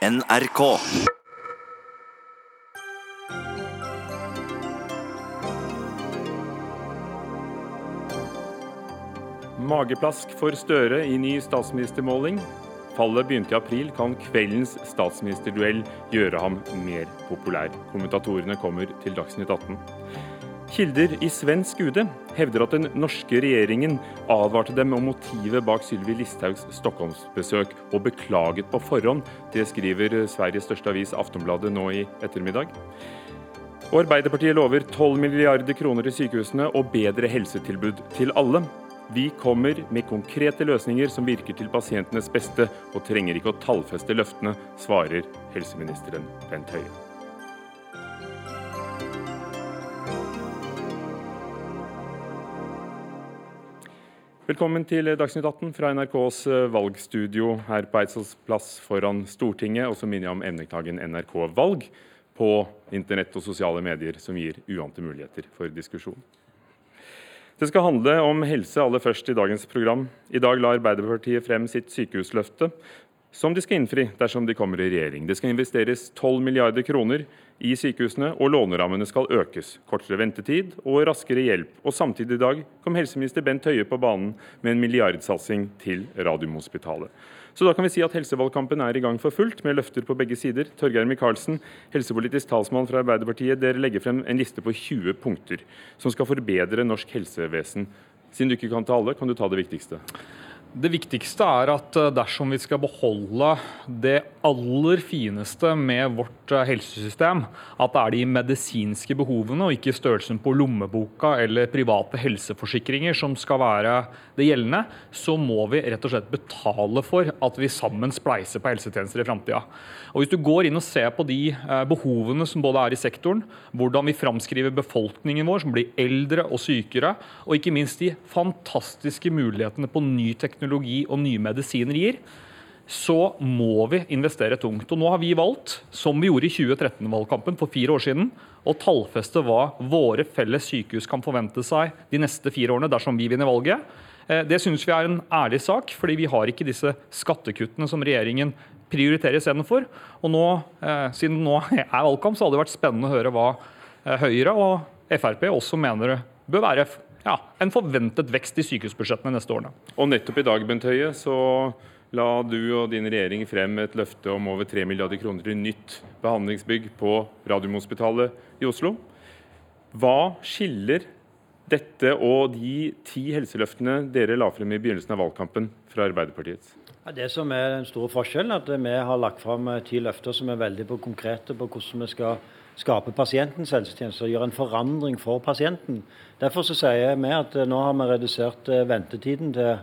NRK. Mageplask for Støre i ny statsministermåling. Fallet begynte i april. Kan kveldens statsministerduell gjøre ham mer populær? Kommentatorene kommer til Dagsnytt 18. Kilder i svensk UD hevder at den norske regjeringen advarte dem om motivet bak Sylvi Listhaugs Stockholmsbesøk, og beklaget på forhånd. Det skriver Sveriges største avis Aftonbladet nå i ettermiddag. Og Arbeiderpartiet lover 12 milliarder kroner til sykehusene og bedre helsetilbud til alle. Vi kommer med konkrete løsninger som virker til pasientenes beste, og trenger ikke å tallfeste løftene, svarer helseministeren Bent Høie. Velkommen til Dagsnytt 18 fra NRKs valgstudio her på Eidsvolls plass foran Stortinget. Og så minner jeg om emneknaggen NRK Valg på internett og sosiale medier, som gir uante muligheter for diskusjon. Det skal handle om helse aller først i dagens program. I dag la Arbeiderpartiet frem sitt sykehusløfte, som de skal innfri dersom de kommer i regjering. Det skal investeres 12 milliarder kroner i sykehusene, og lånerammene skal økes. Kortere ventetid og raskere hjelp. Og Samtidig i dag kom helseminister Bent Høie på banen med en milliardsatsing til Radiumhospitalet. Så da kan vi si at helsevalgkampen er i gang for fullt, med løfter på begge sider. Torgeir Micaelsen, helsepolitisk talsmann fra Arbeiderpartiet. Dere legger frem en liste på 20 punkter som skal forbedre norsk helsevesen. Siden du ikke kan ta alle, kan du ta det viktigste? Det viktigste er at dersom vi skal beholde det aller fineste med vårt helsesystem, at det er de medisinske behovene og ikke størrelsen på lommeboka eller private helseforsikringer som skal være det gjeldende, så må vi rett og slett betale for at vi sammen spleiser på helsetjenester i framtida. Hvis du går inn og ser på de behovene som både er i sektoren, hvordan vi framskriver befolkningen vår som blir eldre og sykere, og ikke minst de fantastiske mulighetene på ny teknologi og nye medisiner gir, så må vi investere tungt. Og Nå har vi valgt, som vi gjorde i 2013-valgkampen for fire år siden, å tallfeste hva våre felles sykehus kan forvente seg de neste fire årene dersom vi vinner valget. Det syns vi er en ærlig sak, fordi vi har ikke disse skattekuttene som regjeringen prioriterer istedenfor. Og nå, siden det nå er valgkamp, så hadde det vært spennende å høre hva Høyre og Frp også mener bør være ja, en forventet vekst i sykehusbudsjettene neste årene. Og nettopp i dag, Bent Høie, så la du og din regjering frem et løfte om over 3 milliarder kroner til nytt behandlingsbygg på Radiumhospitalet i Oslo. Hva skiller dette og de ti helseløftene dere la frem i begynnelsen av valgkampen fra Arbeiderpartiets? Det som er den store forskjellen, er at vi har lagt frem ti løfter som er veldig konkrete på hvordan vi skal skape pasientens helsetjeneste og gjøre en forandring for pasienten. Derfor så sier vi at nå har vi redusert ventetiden til,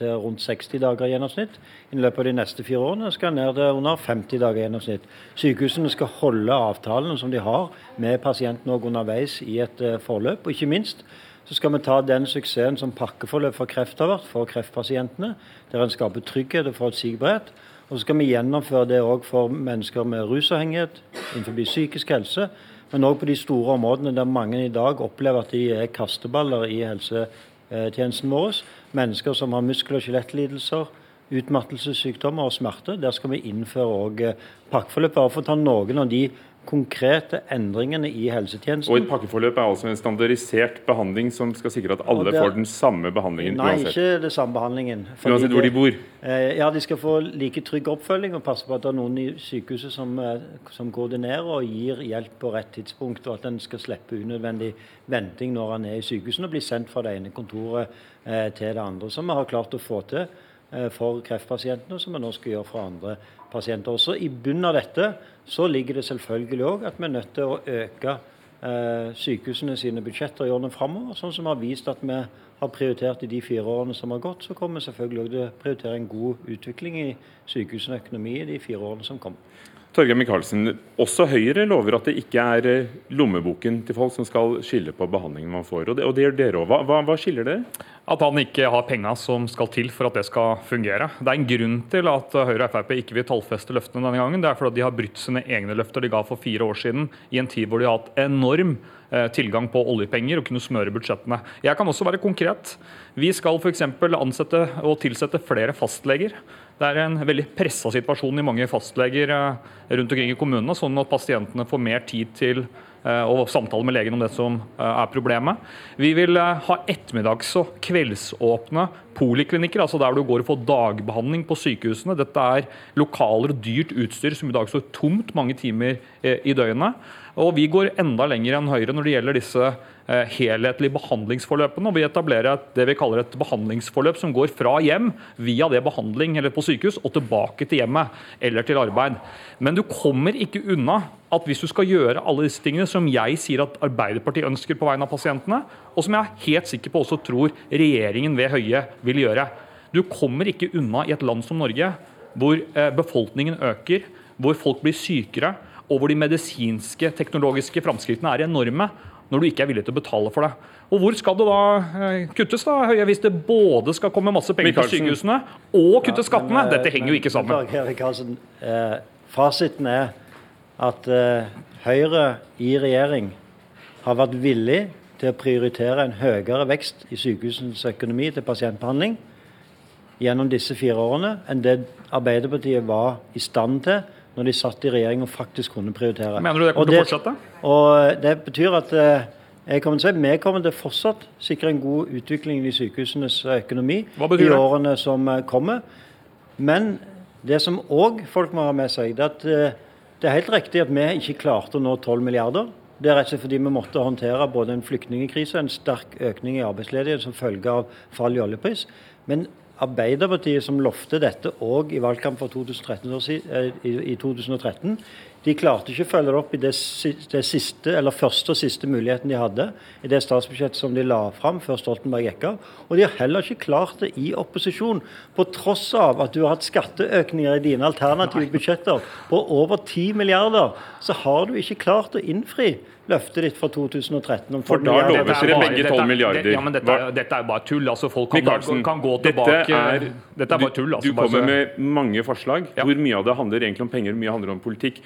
til rundt 60 dager i gjennomsnitt. I løpet av de neste fire årene skal ned til under 50 dager i gjennomsnitt. Sykehusene skal holde avtalene som de har med pasienten også underveis i et forløp. Og ikke minst så skal vi ta den suksessen som pakkeforløp for kreft har vært for kreftpasientene, der en skaper trygghet og forutsigbarhet. Og så skal vi gjennomføre det òg for mennesker med rusavhengighet, innenfor psykisk helse, men òg på de store områdene der mange i dag opplever at de er kasteballer i helsetjenesten vår. Mennesker som har muskel- og skjelettlidelser, utmattelsessykdommer og smerte. Der skal vi innføre òg pakkeforløp, bare for å ta noen av de konkrete endringene i helsetjenesten. Og Et pakkeforløp er altså en standardisert behandling som skal sikre at alle er, får den samme behandlingen nei, uansett? Nei, ikke den samme behandlingen. Uansett hvor de bor? Ja, De skal få like trygg oppfølging og passe på at det er noen i sykehuset som, som koordinerer og gir hjelp på rett tidspunkt, og at en skal slippe unødvendig venting når en er i sykehusene og blir sendt fra det ene kontoret eh, til det andre. Som vi har klart å få til eh, for kreftpasientene, som vi nå skal gjøre for andre pasienter. Også I bunnen av dette så ligger det selvfølgelig òg at vi er nødt til å øke eh, sykehusene sine budsjetter i årene framover. Sånn som vi har vist at vi har prioritert i de fire årene som har gått, så kommer vi selvfølgelig også til å prioritere en god utvikling i sykehusene økonomi i de fire årene som kommer. Torgeir Micaelsen, også Høyre lover at det ikke er lommeboken til folk som skal skille på behandlingen man får. Og det, og det gjør dere òg. Hva, hva, skiller dere? At han ikke har penga som skal til for at det skal fungere. Det er en grunn til at Høyre og Frp ikke vil tallfeste løftene denne gangen. Det er fordi de har brutt sine egne løfter de ga for fire år siden, i en tid hvor de har hatt enorm tilgang på oljepenger og kunne smøre budsjettene. Jeg kan også være konkret. Vi skal f.eks. ansette og tilsette flere fastleger. Det er en veldig pressa situasjon i mange fastleger rundt omkring i kommunene, sånn at pasientene får mer tid til Eh, og samtale med legen om det som eh, er problemet. Vi vil eh, ha ettermiddags- og kveldsåpne poliklinikker, altså der du går og får dagbehandling på sykehusene. Dette er lokaler og dyrt utstyr som i dag står tomt mange timer i døgnet. Og vi går enda lenger enn Høyre når det gjelder disse eh, helhetlige behandlingsforløpene. og Vi etablerer det vi kaller et behandlingsforløp som går fra hjem via det behandling eller på sykehus og tilbake til hjemmet eller til arbeid. Men du kommer ikke unna at hvis du skal gjøre alle disse tingene som jeg sier at Arbeiderpartiet ønsker på vegne av pasientene, og som jeg er helt sikker på også tror regjeringen ved Høie vil gjøre. Du kommer ikke unna i et land som Norge, hvor eh, befolkningen øker, hvor folk blir sykere, og hvor de medisinske, teknologiske framskrittene er enorme, når du ikke er villig til å betale for det. Og Hvor skal det da eh, kuttes, da, Høie, hvis det både skal komme masse penger til sykehusene og kutte skattene? Dette henger men, jo ikke sammen. Men, eh, fasiten er at eh, Høyre i regjering har vært villig til å prioritere en høyere vekst i sykehusenes økonomi til pasientbehandling gjennom disse fire årene enn det Arbeiderpartiet var i stand til når de satt i regjering og faktisk kunne prioritere. Mener du det kommer til å fortsette? Og Det betyr at eh, jeg kommer til å si, vi kommer til fortsatt sikre en god utvikling i sykehusenes økonomi i årene som eh, kommer. Men det som òg folk må ha med seg, det er at det er helt riktig at vi ikke klarte å nå 12 milliarder. Det er rett og slett fordi vi måtte håndtere både en flyktningkrise og en sterk økning i arbeidsledighet som følge av fall i oljepris. Men Arbeiderpartiet, som lovte dette òg i valgkampen for 2013, eh, i 2013, de klarte ikke å følge det opp i det, det, siste, eller første og siste muligheten de hadde i det statsbudsjettet som de la fram før Stoltenberg gikk av. Og de har heller ikke klart det i opposisjon, på tross av at du har hatt skatteøkninger i dine alternative budsjetter på over 10 milliarder, så har du ikke klart å innfri løftet ditt fra 2013 om 12 For da loves dere begge 12 milliarder. Det, ja, men dette, dette, er bare tull. altså Folk kan, Karlsen, kan gå tilbake dette er, dette er bare tull. Altså, du kommer med mange forslag. Ja. Hvor mye av det handler egentlig om penger, hvor mye handler om politikk?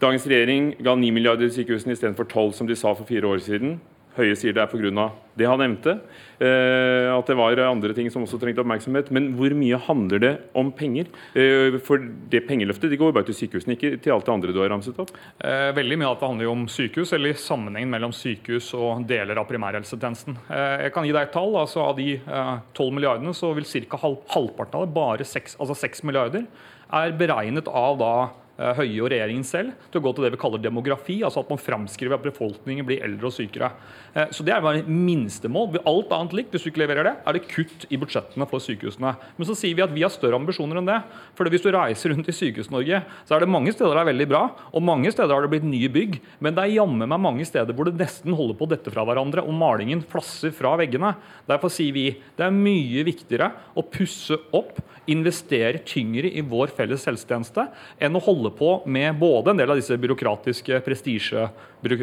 Dagens regjering ga 9 milliarder i sykehusene istedenfor 12, som de sa for fire år siden. Høie sier det er pga. det han nevnte. Eh, at det var andre ting som også trengte oppmerksomhet. Men hvor mye handler det om penger? Eh, for det pengeløftet de går bare til sykehusene, ikke til alt det andre du har ramset opp? Eh, veldig mye av det handler jo om sykehus, eller sammenhengen mellom sykehus og deler av primærhelsetjenesten. Eh, jeg kan gi deg et tall. altså Av de 12 eh, milliardene så vil ca. Halv, halvparten av det, bare 6, altså 6 milliarder, er beregnet av da Høie og regjeringen selv til å gå til det vi kaller demografi, altså at man framskriver at befolkningen blir eldre og sykere. Eh, så Det er bare minstemål. Alt annet likt, hvis du ikke leverer det, er det kutt i budsjettene for sykehusene. Men så sier vi at vi har større ambisjoner enn det. For hvis du reiser rundt i Sykehus-Norge, så er det mange steder det er veldig bra, og mange steder har det blitt nye bygg. Men det er jammen meg mange steder hvor det nesten holder på å dette fra hverandre, og malingen flasser fra veggene. Derfor sier vi det er mye viktigere å pusse opp, investere tyngre i vår felles helsetjeneste, enn å holde på med både en del av disse byråkratiske prestisje,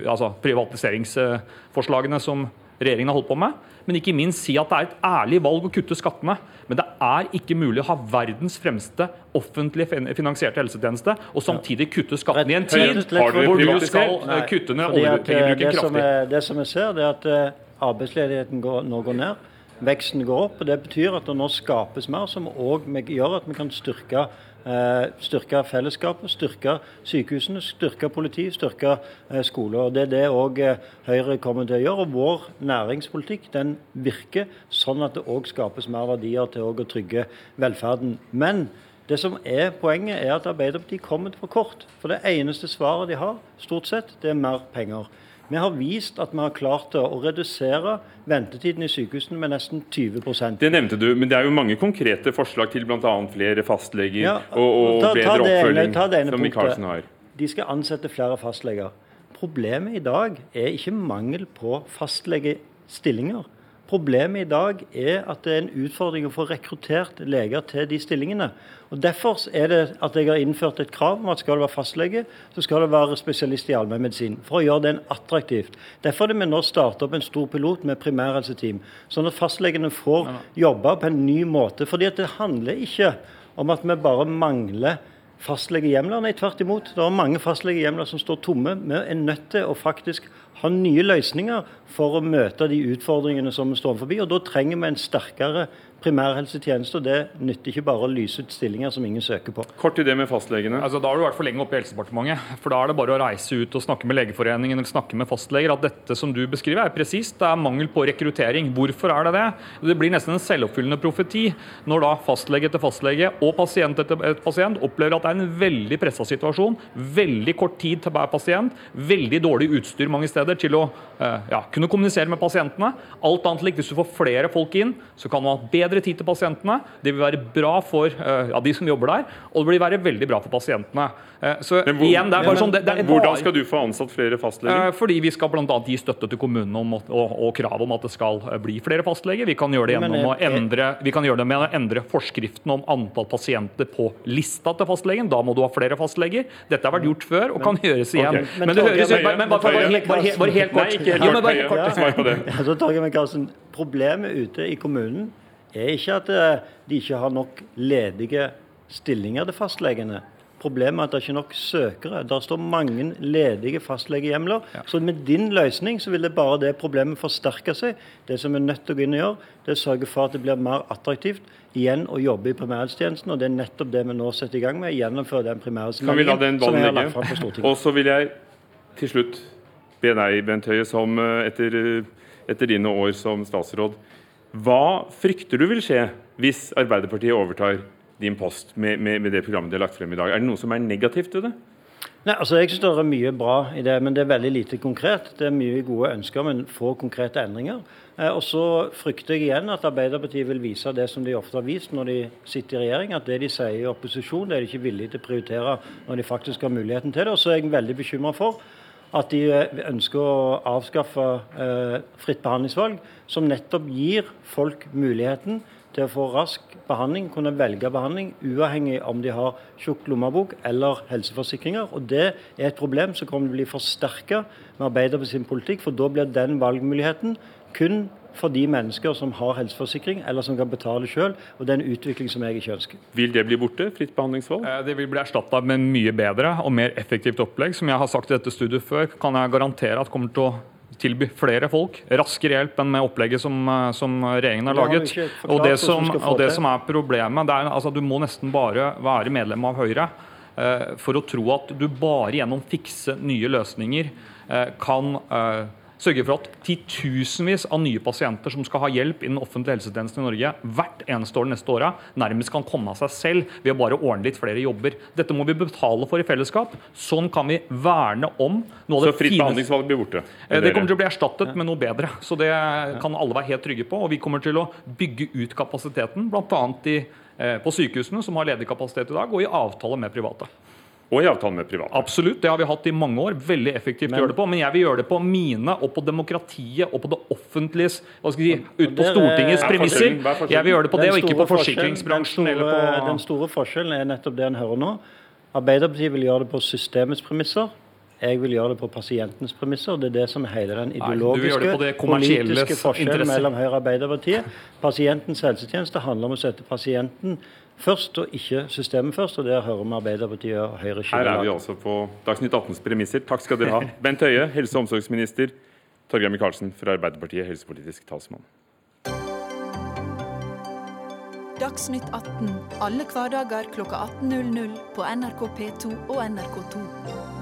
altså privatiseringsforslagene som regjeringen har holdt på med, men ikke minst si at det er et ærlig valg å kutte skattene. Men det er ikke mulig å ha verdens fremste offentlig finansierte helsetjeneste og samtidig kutte skattene i en tid hvor du skal kutte ned oljepengebruken eh, kraftig. Det som jeg ser, det er at eh, arbeidsledigheten går, nå går ned. Veksten går opp. og Det betyr at det nå skapes mer, som òg gjør at vi kan styrke Eh, styrke fellesskapet, styrke sykehusene, styrke politiet, styrke eh, skoler. Det er det òg eh, Høyre kommer til å gjøre. og Vår næringspolitikk den virker sånn at det òg skapes mer verdier til å trygge velferden. Men det som er poenget er at Arbeiderpartiet kommer for kort. For det eneste svaret de har, stort sett, det er mer penger. Vi har vist at vi har klart å redusere ventetiden i sykehusene med nesten 20% Det nevnte du, men det er jo mange konkrete forslag til bl.a. flere fastleger ja, og, og ta, ta bedre oppfølging, ene, som Michaelsen har. De skal ansette flere fastleger. Problemet i dag er ikke mangel på fastlegestillinger. Problemet i dag er at det er en utfordring å få rekruttert leger til de stillingene. Og Derfor er det at jeg har innført et krav om at skal det være fastlege, så skal det være spesialist i allmennmedisin. For å gjøre den attraktivt. Derfor er det vi nå starter opp en stor pilot med primærhelseteam. Sånn at fastlegene får jobbe på en ny måte. fordi det handler ikke om at vi bare mangler fastlegehjemler. Nei, tvert imot. Det er mange fastlegehjemler som står tomme. Vi er nødt til å faktisk ha nye løsninger for å møte de utfordringene som vi står forbi. Og da trenger vi en sterkere primærhelsetjeneste. og Det nytter ikke bare å lyse ut stillinger som ingen søker på. Kort til det med fastlegene. Altså, da har du vært for lenge oppe i Helsedepartementet. For da er det bare å reise ut og snakke med Legeforeningen eller snakke med fastleger at dette som du beskriver er presist. Det er mangel på rekruttering. Hvorfor er det det? Det blir nesten en selvoppfyllende profeti når da fastlege etter fastlege og pasient etter pasient opplever at det er en veldig pressa situasjon, veldig kort tid til hver pasient, veldig dårlig utstyr mange steder til å eh, ja, kunne kommunisere med pasientene. Alt annet likt, hvis du får flere folk inn, så kan du ha bedre tid til pasientene. Det vil være bra for uh, ja, de som jobber der, og det vil være veldig bra for pasientene. Uh, så men, hvor, igjen, det er bare sånn, det, det er Hvordan skal du få ansatt flere fastleger? Uh, fordi vi skal bl.a. gi støtte til kommunene om, og, og, krav om at det skal bli flere fastleger. Vi kan gjøre det gjennom å endre, vi kan gjøre det med å endre forskriften om antall pasienter på lista til fastlegen. Da må du ha flere fastleger. Dette har vært gjort før og kan gjøres igjen. Okay. Men, men, det høres ut bare, bare, bare, bare, helt kort. Nei, ikke helt kort. Ja, Svar på det. Ja, Karlsen, Problemet ute i kommunen er ikke at eh, de ikke har nok ledige stillinger til fastlegene. Problemet er at det er ikke nok søkere. Der står mange ledige fastlegehjemler. Ja. Så med din løsning så vil det bare det problemet forsterke seg. Det som vi er nødt til å gå inn og gjøre, det er å sørge for at det blir mer attraktivt igjen å jobbe i primærhelsetjenesten. Og det er nettopp det vi nå setter i gang med. Gjennomføre den primærhelsemeldingen som vi har lagt fram for Stortinget. Og så vil jeg til slutt be deg, Bent Høie, som eh, etter etter dine år som statsråd. Hva frykter du vil skje hvis Arbeiderpartiet overtar din post med, med, med det programmet de har lagt frem i dag? Er det noe som er negativt ved det? Nei, altså Jeg synes det er mye bra i det, men det er veldig lite konkret. Det er mye gode ønsker, men få konkrete endringer. Eh, og så frykter jeg igjen at Arbeiderpartiet vil vise det som de ofte har vist når de sitter i regjering, at det de sier i opposisjon, det er de ikke villige til å prioritere når de faktisk har muligheten til det. Og så er jeg veldig bekymra for at de eh, ønsker å avskaffe eh, fritt behandlingsvalg, som nettopp gir folk muligheten til å få rask behandling, kunne velge behandling, uavhengig om de har tjukk lommebok eller helseforsikringer. Og Det er et problem som kommer til å bli forsterket med Arbeiderpartiets politikk, for da blir den valgmuligheten kun for de mennesker som har helseforsikring eller som kan betale sjøl. Og det er en utvikling som jeg ikke ønsker. Vil det bli borte, fritt behandlingsvalg? Eh, det vil bli erstatta med mye bedre og mer effektivt opplegg. Som jeg har sagt i dette studiet før, kan jeg garantere at kommer til å tilby flere folk raskere hjelp enn med opplegget som, eh, som regjeringen har laget. Og det, som, og det som, er problemet, det er altså du må nesten bare være medlem av Høyre uh, for å tro at du bare gjennom fikse nye løsninger kan sørge for at titusenvis av nye pasienter som skal ha hjelp i den offentlige helsetjenesten i Norge hvert eneste år de neste åra, nærmest kan komme av seg selv ved å bare ordne litt flere jobber. Dette må vi betale for i fellesskap. Sånn kan vi verne om noe av det Så fritt behandlingsvalg blir borte? Eh, det kommer til å bli erstattet med noe bedre. Så det kan alle være helt trygge på. Og vi kommer til å bygge ut kapasiteten, bl.a. Eh, på sykehusene, som har ledig kapasitet i dag, og i avtale med private. Og i avtale med private. Absolutt, det har vi hatt i mange år. Veldig effektivt men, å gjøre det på. Men jeg vil gjøre det på mine og på demokratiet og på det offentliges hva skal jeg si, ut på Stortingets premisser. Jeg vil gjøre det på det, og ikke på forsikringsbransjen. Den store, på... den store forskjellen er nettopp det en hører nå. Arbeiderpartiet vil gjøre det på systemets premisser. Jeg vil gjøre det på pasientens premisser. Det er det som er hele den ideologiske, Nei, politiske forskjellen mellom Høyre og Arbeiderpartiet. Pasientens helsetjeneste handler om å sette pasienten først, og ikke systemet først. og Der hører vi Arbeiderpartiet og Høyre skille Her er vi altså på Dagsnytt 18s premisser. Takk skal dere ha. Bent Høie, helse- og omsorgsminister. Torgeir Micaelsen fra Arbeiderpartiet, helsepolitisk talsmann. Dagsnytt 18 alle hverdager kl 18.00 på NRK P2 og NRK2.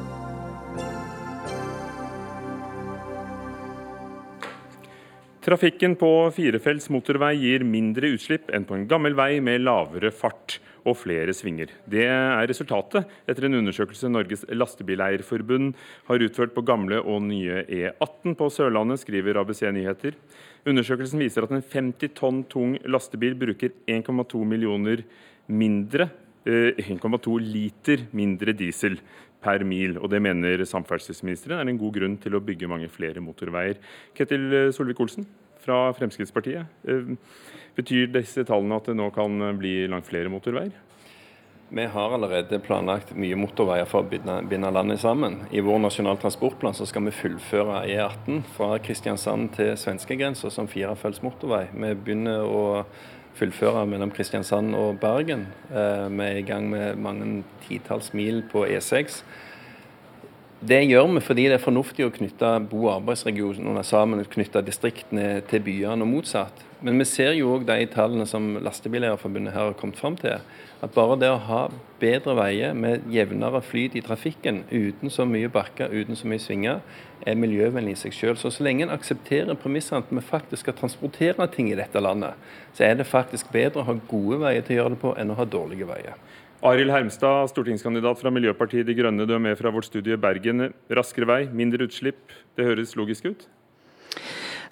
Trafikken på firefelts motorvei gir mindre utslipp enn på en gammel vei med lavere fart og flere svinger. Det er resultatet etter en undersøkelse Norges Lastebileierforbund har utført på gamle og nye E18 på Sørlandet, skriver ABC Nyheter. Undersøkelsen viser at en 50 tonn tung lastebil bruker 1,2 millioner mindre 1,2 eh, liter mindre diesel per mil. og Det mener samferdselsministeren er en god grunn til å bygge mange flere motorveier. Ketil eh, Solvik-Olsen fra Fremskrittspartiet. Eh, betyr disse tallene at det nå kan bli langt flere motorveier? Vi har allerede planlagt mye motorveier for å binde, landet sammen. I vår nasjonale transportplan så skal vi fullføre E18 fra Kristiansand til svenskegrensa som firefelts motorvei. Vi begynner å fullføre mellom Kristiansand og Bergen. Eh, vi er i gang med mange titalls mil på E6. Det gjør vi fordi det er fornuftig å knytte bo- og arbeidsregionene sammen, knytte distriktene til byene og motsatt. Men vi ser jo òg de tallene som Lastebileierforbundet her har kommet fram til. At bare det å ha bedre veier med jevnere flyt i trafikken, uten så mye bakker, uten så mye svinger, er miljøvennlig i seg selv. Så så lenge en aksepterer premissene at vi faktisk skal transportere ting i dette landet, så er det faktisk bedre å ha gode veier til å gjøre det på enn å ha dårlige veier. Arild Hermstad, stortingskandidat fra Miljøpartiet De Grønne. Du er med fra vårt studie i Bergen. Raskere vei, mindre utslipp. Det høres logisk ut?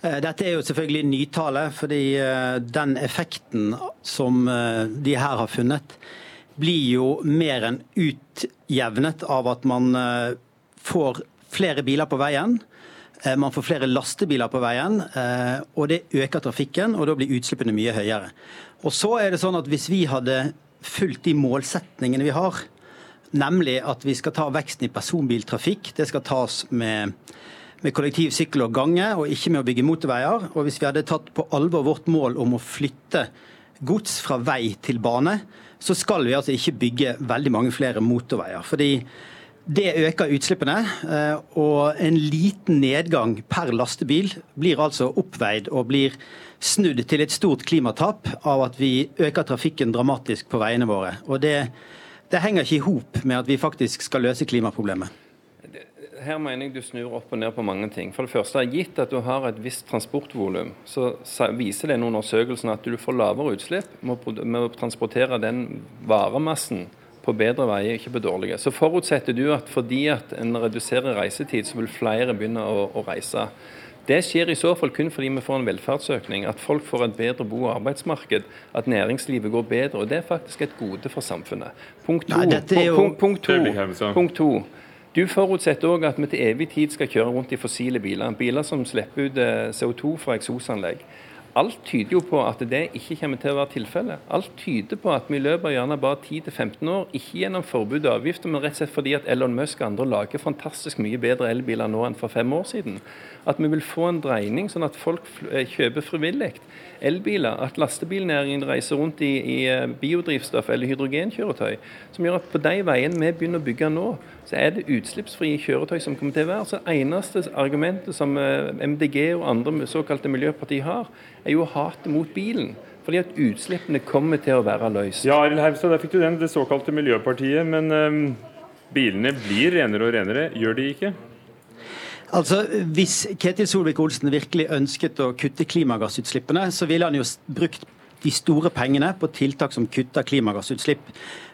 Eh, dette er jo selvfølgelig nytale, fordi eh, den effekten som eh, de her har funnet, blir jo mer enn utjevnet av at man får flere biler på veien. Man får flere lastebiler på veien, og det øker trafikken, og da blir utslippene mye høyere. Og så er det sånn at Hvis vi hadde fulgt de målsetningene vi har, nemlig at vi skal ta veksten i personbiltrafikk, det skal tas med med kollektiv, sykkel og gange, og ikke med å bygge motorveier. Og hvis vi hadde tatt på alvor vårt mål om å flytte gods fra vei til bane, så skal vi altså ikke bygge veldig mange flere motorveier. Fordi det øker utslippene, eh, og en liten nedgang per lastebil blir altså oppveid og blir snudd til et stort klimatap av at vi øker trafikken dramatisk på veiene våre. Og det, det henger ikke i hop med at vi faktisk skal løse klimaproblemet her mener jeg du snur opp og ned på mange ting. For det første, Gitt at du har et visst transportvolum, så viser den undersøkelsen at du får lavere utslipp med å transportere den varemassen på bedre veier, ikke på dårlige. Så forutsetter du at fordi at en reduserer reisetid, så vil flere begynne å, å reise. Det skjer i så fall kun fordi vi får en velferdsøkning, at folk får et bedre bo- og arbeidsmarked, at næringslivet går bedre. og Det er faktisk et gode for samfunnet. Punkt to. Nei, jo... punkt, punkt, to, punkt to. Du forutsetter òg at vi til evig tid skal kjøre rundt i fossile biler. Biler som slipper ut eh, CO2 fra eksosanlegg. Alt tyder jo på at det ikke kommer til å være tilfellet. Alt tyder på at vi av gjerne bare 10-15 år, ikke gjennom forbud og avgifter, men rett og slett fordi at Elon Musk og andre lager fantastisk mye bedre elbiler nå enn for fem år siden, at vi vil få en dreining sånn at folk eh, kjøper frivillig elbiler, at lastebilnæringen reiser rundt i, i eh, biodrivstoff eller hydrogenkjøretøy, som gjør at på de veiene vi begynner å bygge nå, så er det utslippsfrie kjøretøy som kommer til å være. Så eneste argumentet som eh, MDG og andre såkalte miljøpartier har, er jo hatet mot bilen. Fordi at utslippene kommer til å være løst. Ja, Arild Haugstad, der fikk du den, det såkalte Miljøpartiet. Men um, bilene blir renere og renere, gjør de ikke? Altså, Hvis Ketil Solvik-Olsen virkelig ønsket å kutte klimagassutslippene, så ville han jo brukt de store pengene på tiltak som kutter klimagassutslipp.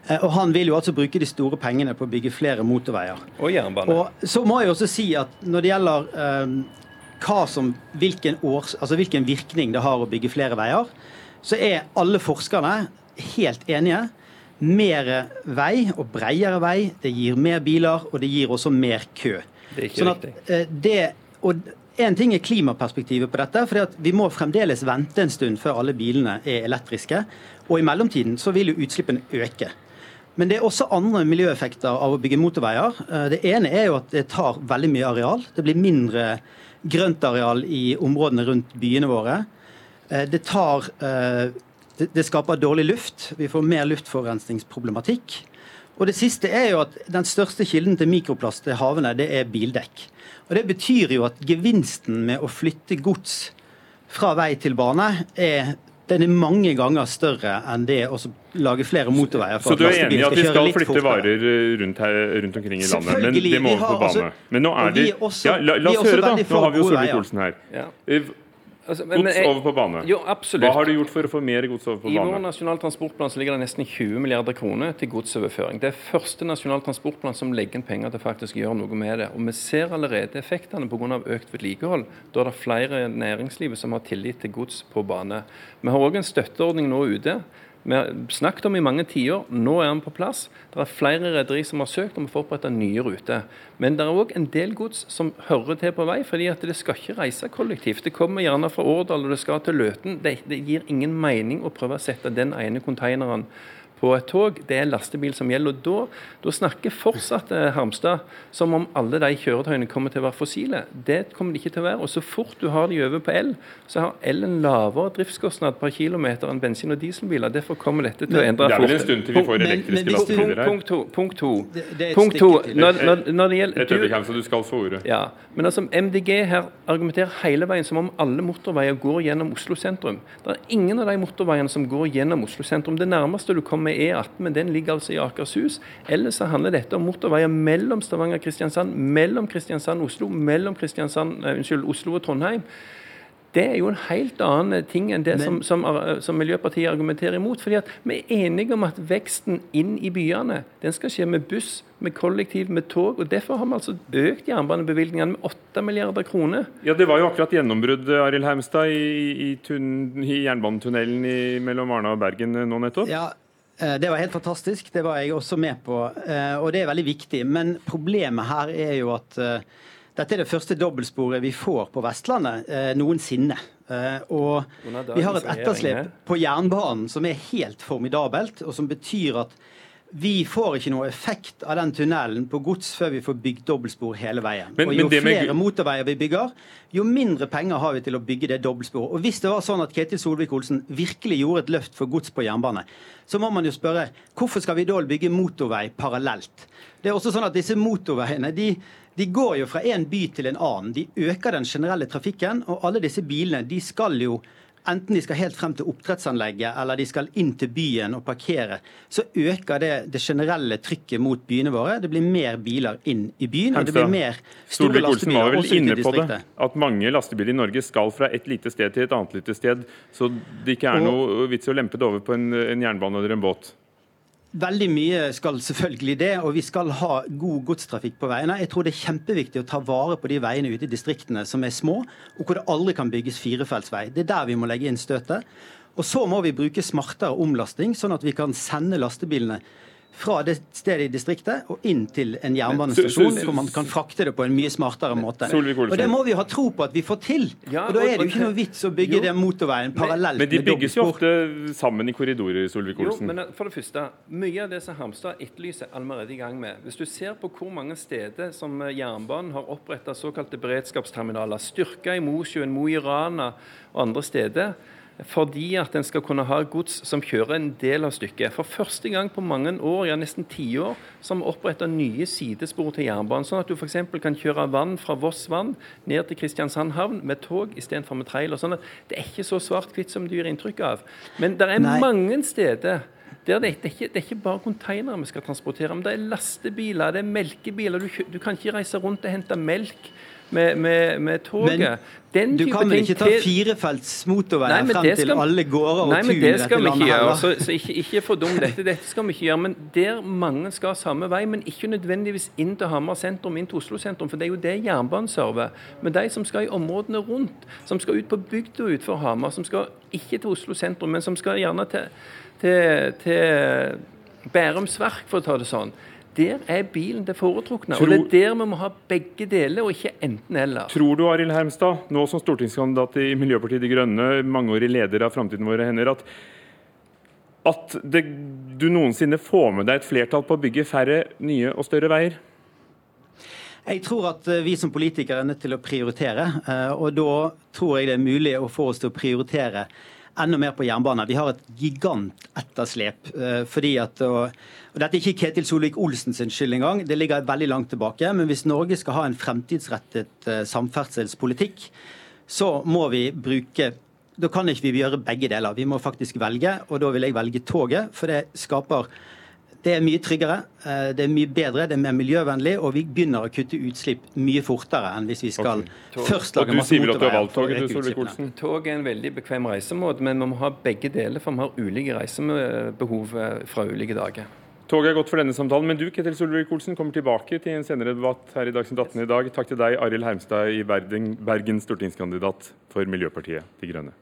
Eh, og Han vil jo altså bruke de store pengene på å bygge flere motorveier. Og jernbane. Og Så må jeg også si at når det gjelder um, hva som, hvilken, års, altså hvilken virkning det har å bygge flere veier, så er alle forskerne helt enige. Mer vei og bredere vei, det gir mer biler, og det gir også mer kø. Det sånn at. Eh, det, og en ting er klimaperspektivet på dette. for Vi må fremdeles vente en stund før alle bilene er elektriske. Og i mellomtiden så vil jo utslippene øke. Men det er også andre miljøeffekter av å bygge motorveier. Eh, det ene er jo at det tar veldig mye areal. Det blir mindre grøntareal i områdene rundt byene våre. Eh, det tar det skaper dårlig luft. Vi får mer luftforurensningsproblematikk. Og det siste er jo at Den største kilden til mikroplast til havene det er bildekk. Og Det betyr jo at gevinsten med å flytte gods fra vei til bane er den er mange ganger større enn det å lage flere motorveier. Så du er enig i at vi skal flytte varer rundt, her, rundt, omkring i landet, men det må over på bane? Altså, men nå er det ja, la, la oss høre, da. Nå har vi jo Solvik-Olsen her. Ja. Eh, men, gods over på bane. Jo, absolutt. Hva har du gjort for å få mer gods over på I bane? I vår nasjonal transportplan ligger det nesten 20 milliarder kroner til godsoverføring. Det er første nasjonal transportplan som legger inn penger til faktisk å gjøre noe med det. Og vi ser allerede effektene pga. økt vedlikehold. Da er det flere næringslivet som har tillit til gods på bane. Vi har òg en støtteordning nå ute vi har snakket om i mange tiår. Nå er den på plass. Det er flere rederier som har søkt om å få opprette nye ruter. Men det er òg en del gods som hører til på vei, fordi at det skal ikke reise kollektivt. Det kommer gjerne fra Årdal og det skal til Løten. Det, det gir ingen mening å prøve å sette den ene konteineren på et tog, det er lastebil som gjelder. og Da, da snakker fortsatt eh, Harmstad som om alle de kjøretøyene kommer til å være fossile. Det kommer de ikke til å være. og Så fort du har de over på el, så har el en lavere driftskostnad per kilometer enn bensin- og dieselbiler. Derfor kommer dette til å endre fort. Det er vel en stund til vi får elektriske lastebiler her. Punkt to. Punkt to. Det, det punkt to. Når, når, når det gjelder, et øyeblikk, så du skal få ordet. Ja, men altså MDG her argumenterer hele veien som om alle motorveier går gjennom Oslo sentrum. Det er ingen av de motorveiene som går gjennom Oslo sentrum. Det nærmeste du kommer med E18, men den ligger altså i Akershus. Ellers så handler dette om motorveier mellom Stavanger og Kristiansand, mellom Kristiansand og Oslo, mellom Kristiansand, uh, unnskyld, Oslo og Trondheim. Det er jo en helt annen ting enn det men, som, som, som, Miljøpartiet argumenterer imot. fordi at Vi er enige om at veksten inn i byene den skal skje med buss, med kollektiv, med tog. og Derfor har vi altså økt jernbanebevilgningene med 8 milliarder kroner. Ja, Det var jo akkurat gjennombrudd Arild Heimstad, i, i, i jernbanetunnelen mellom Arna og Bergen nå nettopp? Ja, Eh, det var helt fantastisk. Det var jeg også med på. Eh, og det er veldig viktig. Men problemet her er jo at eh, dette er det første dobbeltsporet vi får på Vestlandet noensinne. Og vi har et etterslep på jernbanen som er helt formidabelt, og som betyr at vi får ikke noe effekt av den tunnelen på gods før vi får bygd dobbeltspor hele veien. Men, og Jo flere med... motorveier vi bygger, jo mindre penger har vi til å bygge det dobbeltsporet. Og Hvis det var sånn at Ketil Solvik-Olsen virkelig gjorde et løft for gods på jernbane, så må man jo spørre hvorfor skal vi da bygge motorvei parallelt? Det er også sånn at Disse motorveiene de, de går jo fra en by til en annen. De øker den generelle trafikken, og alle disse bilene de skal jo enten de skal helt frem til oppdrettsanlegget eller de skal inn til byen og parkere, så øker det det generelle trykket mot byene våre. Det blir mer biler inn i byen, og det blir mer store lastebiler også ute i distriktet. At mange lastebiler i Norge skal fra et lite sted til et annet lite sted, så det ikke er noe vits i å lempe det over på en, en jernbane eller en båt? Veldig mye skal selvfølgelig det, og vi skal ha god godstrafikk på veiene. Jeg tror det er kjempeviktig å ta vare på de veiene ute i distriktene som er små, og hvor det aldri kan bygges firefeltsvei. Det er der vi må legge inn støtet. Og så må vi bruke smartere omlasting, sånn at vi kan sende lastebilene fra det stedet i distriktet og inn til en jernbanestasjon, hvor man kan frakte det på en mye smartere måte. Og Det må vi ha tro på at vi får til. og Da er det jo ikke noe vits å bygge den motorveien parallelt med dobbeltspor. Men de bygges jo ofte sammen i korridorer, Solvik-Olsen. Jo, men for det første, Mye av det som Hamstad etterlyser, er allerede i gang med. Hvis du ser på hvor mange steder som jernbanen har oppretta såkalte beredskapsterminaler, styrka i Mosjøen, Mo i Rana og andre steder, fordi at en skal kunne ha gods som kjører en del av stykket. For første gang på mange år, ja nesten tiår, har vi oppretta nye sidespor til jernbanen. Sånn at du f.eks. kan kjøre vann fra Voss vann ned til Kristiansand havn med tog istedenfor med trailer. Sånn at det er ikke så svart-hvitt som du gir inntrykk av. Men det er Nei. mange steder der det, det, er ikke, det, er ikke, bare containere vi skal transportere, men det er lastebiler, det er melkebiler. Du, du kan ikke reise rundt og hente melk med, med, med toget. Men du kan vel ikke ta firefelts motorveier frem til alle gårder og Nei, men det skal vi ikke gjøre. Så, så ikke, ikke fordum dette. Dette skal vi ikke gjøre. Men der mange skal samme vei, men ikke nødvendigvis inn til Hamar sentrum, inn til Oslo sentrum. For det er jo det jernbanen server. Men de som skal i områdene rundt, som skal ut på bygda utenfor Hamar, som skal ikke til Oslo sentrum, men som skal gjerne til, til, til Bærums Verk, for å ta det sånn der er bilen det foretrukne. Tror, og Det er der vi må ha begge deler, og ikke enten-eller. Tror du Arild Hermstad, nå som stortingskandidat i Miljøpartiet De Grønne, mangeårig leder av Framtiden våre hender, at, at det, du noensinne får med deg et flertall på å bygge færre nye og større veier? Jeg tror at eh, vi som politikere er nødt til å prioritere. Eh, og da tror jeg det er mulig å få oss til å prioritere enda mer på jernbane. Vi har et gigantetterslep. Eh, fordi at, og, og Dette er ikke Ketil Solvik-Olsen sin skyld engang, det ligger veldig langt tilbake. Men hvis Norge skal ha en fremtidsrettet eh, samferdselspolitikk, så må vi bruke da kan ikke vi gjøre begge deler. Vi må faktisk velge, og da vil jeg velge toget. For det skaper det er mye tryggere, eh, det er mye bedre, det er mer miljøvennlig, og vi begynner å kutte utslipp mye fortere enn hvis vi skal okay. først lage masse motorveier. Tog, tog er en veldig bekvem reisemåte, men vi må ha begge deler, for vi har ulike reisebehov eh, fra ulike dager. Toget er godt for denne samtalen, men du Ketil Solvik-Olsen, kommer tilbake til en senere debatt her i Dagsnytt 18 i dag. Takk til deg, Arild Hermstad i Bergen, Bergen stortingskandidat for Miljøpartiet De Grønne.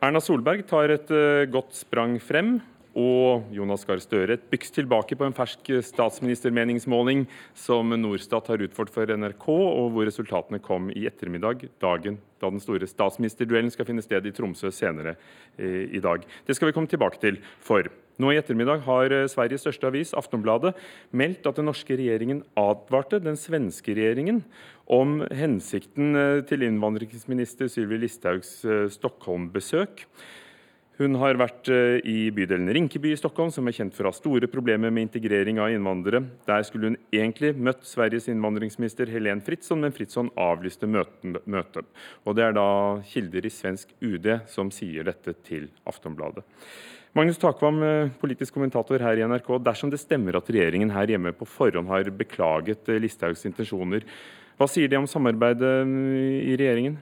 Erna Solberg tar et uh, godt sprang frem. og Jonas Gahr Støre. Et byks tilbake på en fersk statsministermeningsmåling som Norstat har utført for NRK, og hvor resultatene kom i ettermiddag, dagen da den store statsministerduellen skal finne sted i Tromsø senere eh, i dag. Det skal vi komme tilbake til. For nå i ettermiddag har eh, Sveriges største avis, Aftonbladet, meldt at den norske regjeringen advarte den svenske regjeringen om hensikten eh, til innvandringsminister Sylvi Listhaugs Stockholm-besøk. Hun har vært eh, i bydelen Rinkeby i Stockholm, som er kjent for å ha store problemer med integrering av innvandrere. Der skulle hun egentlig møtt Sveriges innvandringsminister Helen Fritzon, men Fritzon avlyste møtet. Og Det er da kilder i svensk UD som sier dette til Aftonbladet. Magnus Takvam, eh, politisk kommentator her i NRK. Dersom det stemmer at regjeringen her hjemme på forhånd har beklaget eh, Listhaugs intensjoner, hva sier de om samarbeidet i regjeringen?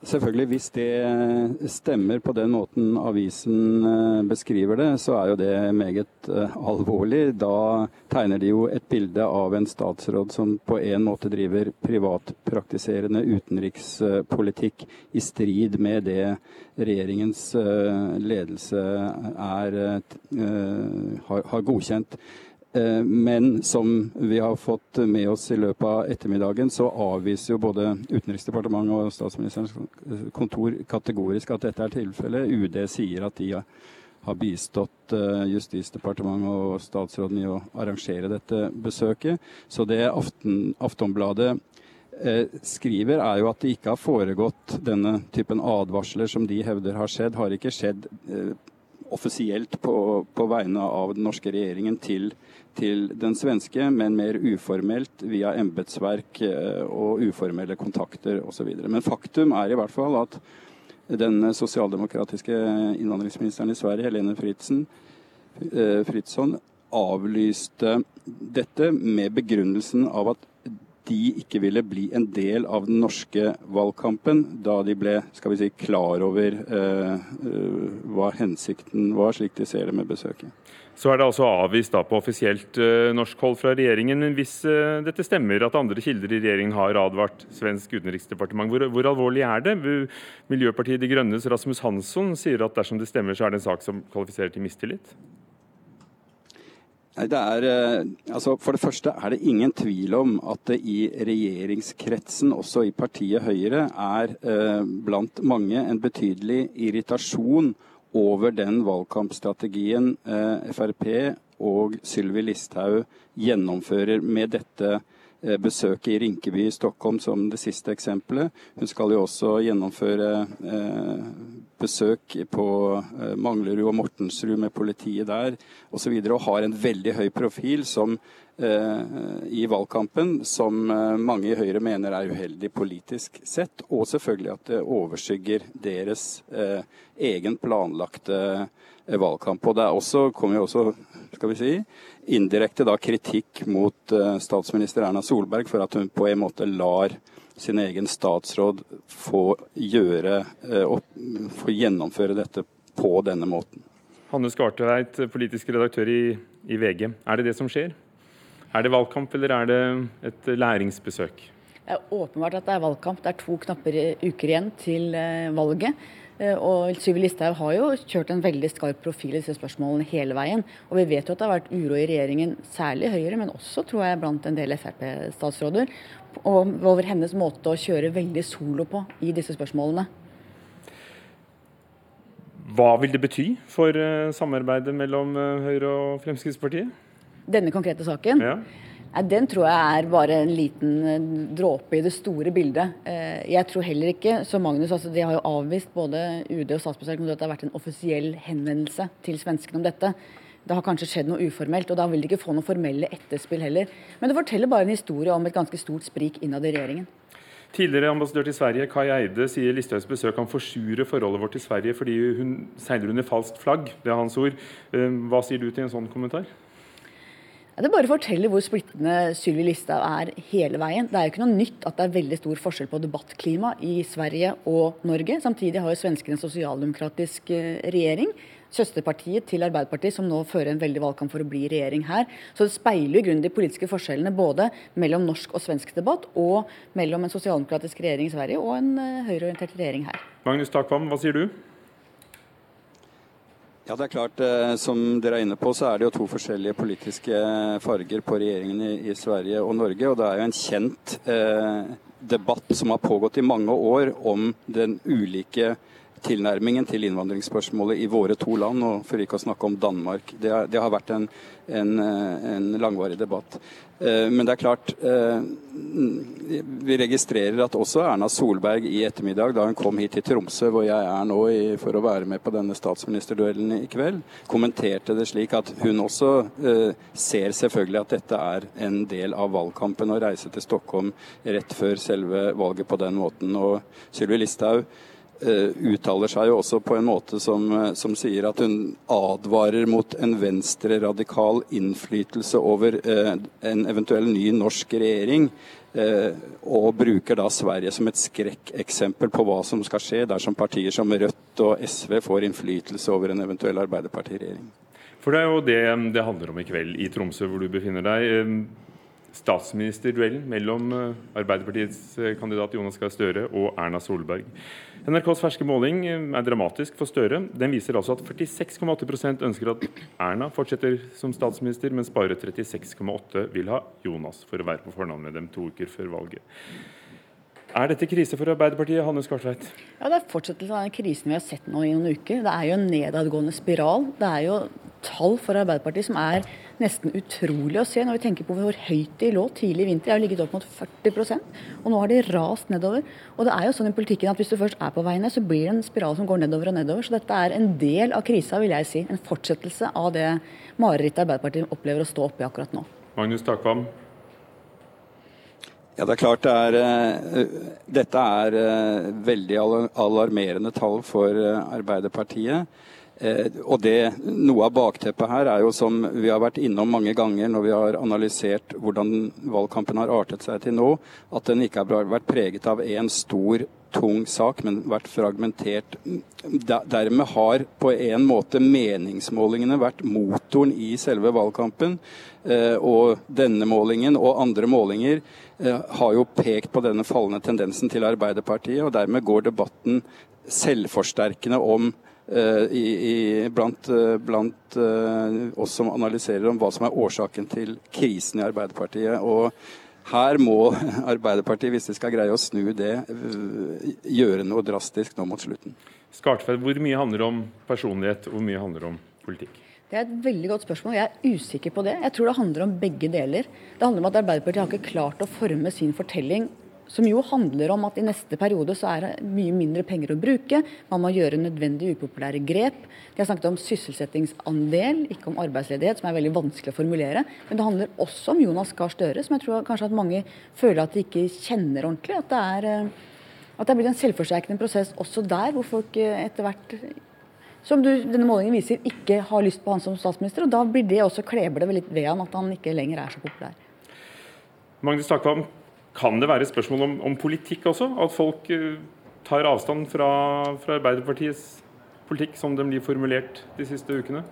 Selvfølgelig, Hvis det stemmer på den måten avisen eh, beskriver det, så er jo det meget eh, alvorlig. Da tegner de jo et bilde av en statsråd som på en måte driver privatpraktiserende utenrikspolitikk i strid med det regjeringens eh, ledelse er, har godkjent. Eh, men som vi har fått med oss i løpet av ettermiddagen, så avviser jo både Utenriksdepartementet og Statsministerens kontor kategorisk at dette er tilfellet. UD sier at de har bistått eh, Justisdepartementet og statsråden i å arrangere dette besøket. Så det Aften, Aftonbladet eh, skriver, er jo at det ikke har foregått denne typen advarsler som de hevder har skjedd, har ikke skjedd offisielt på, på, vegne av den norske regjeringen til, til, den svenske, men mer uformelt via embetsverk eh, og uformelle kontakter osv. Men faktum er i hvert fall at den sosialdemokratiske innvandringsministeren i Sverige, Helene Fritzen, eh, Fritzson, avlyste dette med begrunnelsen av at de ikke ville bli en del av den norske valgkampen da de ble skal vi si, klar over eh, eh, hva hensikten var, slik de ser det med besøket. Så er det altså avvist da på offisielt eh, norsk hold fra regjeringen. Men hvis eh, dette stemmer, at andre kilder i regjeringen har advart svensk utenriksdepartement, hvor, hvor, alvorlig er det? Miljøpartiet De Grønnes Rasmus Hansson sier at dersom det stemmer, så er det en sak som kvalifiserer til mistillit? Det er, eh, altså for det første er det ingen tvil om at det i regjeringskretsen, også i partiet Høyre, er eh, blant mange en betydelig irritasjon over den valgkampstrategien eh, Frp og Sylvi Listhaug gjennomfører med dette besøket i Rinkeby i Stockholm som det siste eksempelet. Hun skal jo også gjennomføre eh, besøk på eh, Manglerud og Mortensrud med politiet der osv. Og, og har en veldig høy profil som, i valgkampen som mange i Høyre mener er uheldig politisk sett. Og selvfølgelig at det overskygger deres egen planlagte valgkamp. Og det er også, kommer jo også skal vi si, indirekte da kritikk mot uh, statsminister Erna Solberg for at hun på en måte lar sin egen statsråd få gjøre og få gjennomføre dette på denne måten. Hanne Skartveit, politisk redaktør i, i VG. Er det det som skjer? Er det valgkamp, eller er det et læringsbesøk? Det er åpenbart at det er valgkamp. Det er to knapper uker igjen til eh, valget. Eh, og Sylvi Listhaug har jo kjørt en veldig skarp profil i disse spørsmålene hele veien. Og vi vet jo at det har vært uro i regjeringen, særlig Høyre, men også tror jeg blant en del Frp-statsråder, over hennes måte å kjøre veldig solo på i disse spørsmålene. Hva vil det bety for eh, samarbeidet mellom eh, Høyre og Fremskrittspartiet? Denne konkrete saken? Ja. Den tror jeg er bare en liten eh, dråpe i det store bildet. Eh, jeg tror heller ikke, som Magnus altså De har jo avvist både UD og statsministeren at det har vært en offisiell henvendelse til svenskene om dette. Det har kanskje skjedd noe uformelt, og da vil de ikke få noe formelle etterspill heller. Men det forteller bare en historie om et ganske stort sprik innad i regjeringen. Tidligere ambassadør til Sverige, Kai Eide, sier Listhaugs besøk kan forsure forholdet vårt til Sverige fordi hun seiler under falskt flagg. Det er hans ord. Eh, hva sier du til en sånn kommentar? Det bare forteller hvor splittende Sylvi Listhaug er hele veien. Det er jo ikke noe nytt at det er veldig stor forskjell på debattklima i Sverige og Norge. Samtidig har jo svenskene en sosialdemokratisk eh, regjering. Søsterpartiet til Arbeiderpartiet, som nå fører en veldig valgkamp for å bli regjering her. Så det speiler jo grunnen de politiske forskjellene både mellom norsk og svensk debatt, og mellom en sosialdemokratisk regjering i Sverige og en eh, høyreorientert regjering her. Magnus Takvam, hva sier du? Ja, det er klart. Eh, som dere er inne på, så er det jo to forskjellige politiske farger på regjeringen i Sverige og Norge. Og det er jo en kjent eh, debatt som har pågått i mange år om den ulike tilnærmingen til innvandringsspørsmålet i våre to land, og for ikke å snakke om Danmark. Det, er, det har vært en, en, en, langvarig debatt. Eh, men det er klart eh, Vi registrerer at også Erna Solberg i ettermiddag, da hun kom hit til Tromsø, hvor jeg er nå i, for å være med på denne statsministerduellen i kveld, kommenterte det slik at hun også eh, ser selvfølgelig at dette er en del av valgkampen å reise til Stockholm rett før selve valget på den måten. Og Sylvi Listhaug uttaler seg jo også på en måte som, eh, som, sier at hun advarer mot en venstreradikal innflytelse over eh, en eventuell ny norsk regjering. Eh, og bruker da Sverige som et skrekkeksempel på hva som skal skje dersom partier som Rødt og SV får innflytelse over en eventuell Arbeiderpartiregjering. For det er jo det det handler om i kveld i Tromsø, hvor du befinner deg. Eh, statsministerduellen mellom Arbeiderpartiets kandidat Jonas Gahr Støre og Erna Solberg. NRKs ferske måling eh, er dramatisk for Støre. Den viser altså at 46,8% ønsker at Erna fortsetter som statsminister, mens bare 36,8 vil ha Jonas for å være på fornavn med dem to uker før valget. Er dette krise for Arbeiderpartiet, Hanne Skartveit? Ja, Det er fortsettelse av den krisen vi har sett nå i noen uker. Det er jo en nedadgående spiral. Det er jo tall for Arbeiderpartiet som er nesten utrolig å se når vi tenker på hvor høyt de lå tidlig i vinter. De har ligget opp mot 40% og nå har de rast nedover. Og det er jo sånn i politikken at hvis du først er på vei ned, så blir det en spiral som går nedover og nedover. Så dette er en del av krisa, vil jeg si. En fortsettelse av det marerittet Arbeiderpartiet opplever å stå oppe i akkurat nå. Magnus Takvam, ja, det er klart det er, uh, Dette er uh, veldig alarmerende tall for uh, Arbeiderpartiet. Og det, Noe av bakteppet her er jo som vi har vært innom mange ganger når vi har analysert hvordan valgkampen har artet seg til nå, at den ikke har vært preget av én stor tung sak, men vært fragmentert. Dermed har på en måte meningsmålingene vært motoren i selve valgkampen. Og denne målingen og andre målinger Eh, har jo pekt på denne fallende tendensen til Arbeiderpartiet, og dermed går debatten selvforsterkende om i, i, blant, uh, blant uh, oss som analyserer om hva som er årsaken til krisen i Arbeiderpartiet. Og her må Arbeiderpartiet, hvis de skal greie å snu det, gjøre noe drastisk nå mot slutten. Skartfeld, hvor mye handler om personlighet, og hvor mye handler om politikk? Det er et veldig godt spørsmål. Jeg er usikker på det. Jeg tror det handler om begge deler. Det handler om at Arbeiderpartiet har ikke klart å forme sin fortelling som jo handler om at i neste periode så er det mye mindre penger å bruke. Man må gjøre nødvendige upopulære grep. De har snakket om sysselsettingsandel, ikke om arbeidsledighet, som er veldig vanskelig å formulere. Men det handler også om Jonas Gahr Støre, som jeg tror kanskje at mange føler at de ikke kjenner ordentlig. At det er, eh, at det er blitt en selvforsterkende prosess også der, hvor folk eh, etter hvert som du, denne målingen viser, ikke har lyst på han som statsminister. og Da blir det også kleber det litt ved han at han ikke lenger er så populær. Magnus Takvam, kan det være spørsmål om, om politikk også? At folk uh, tar avstand fra, fra, Arbeiderpartiets politikk som den blir formulert de siste ukene?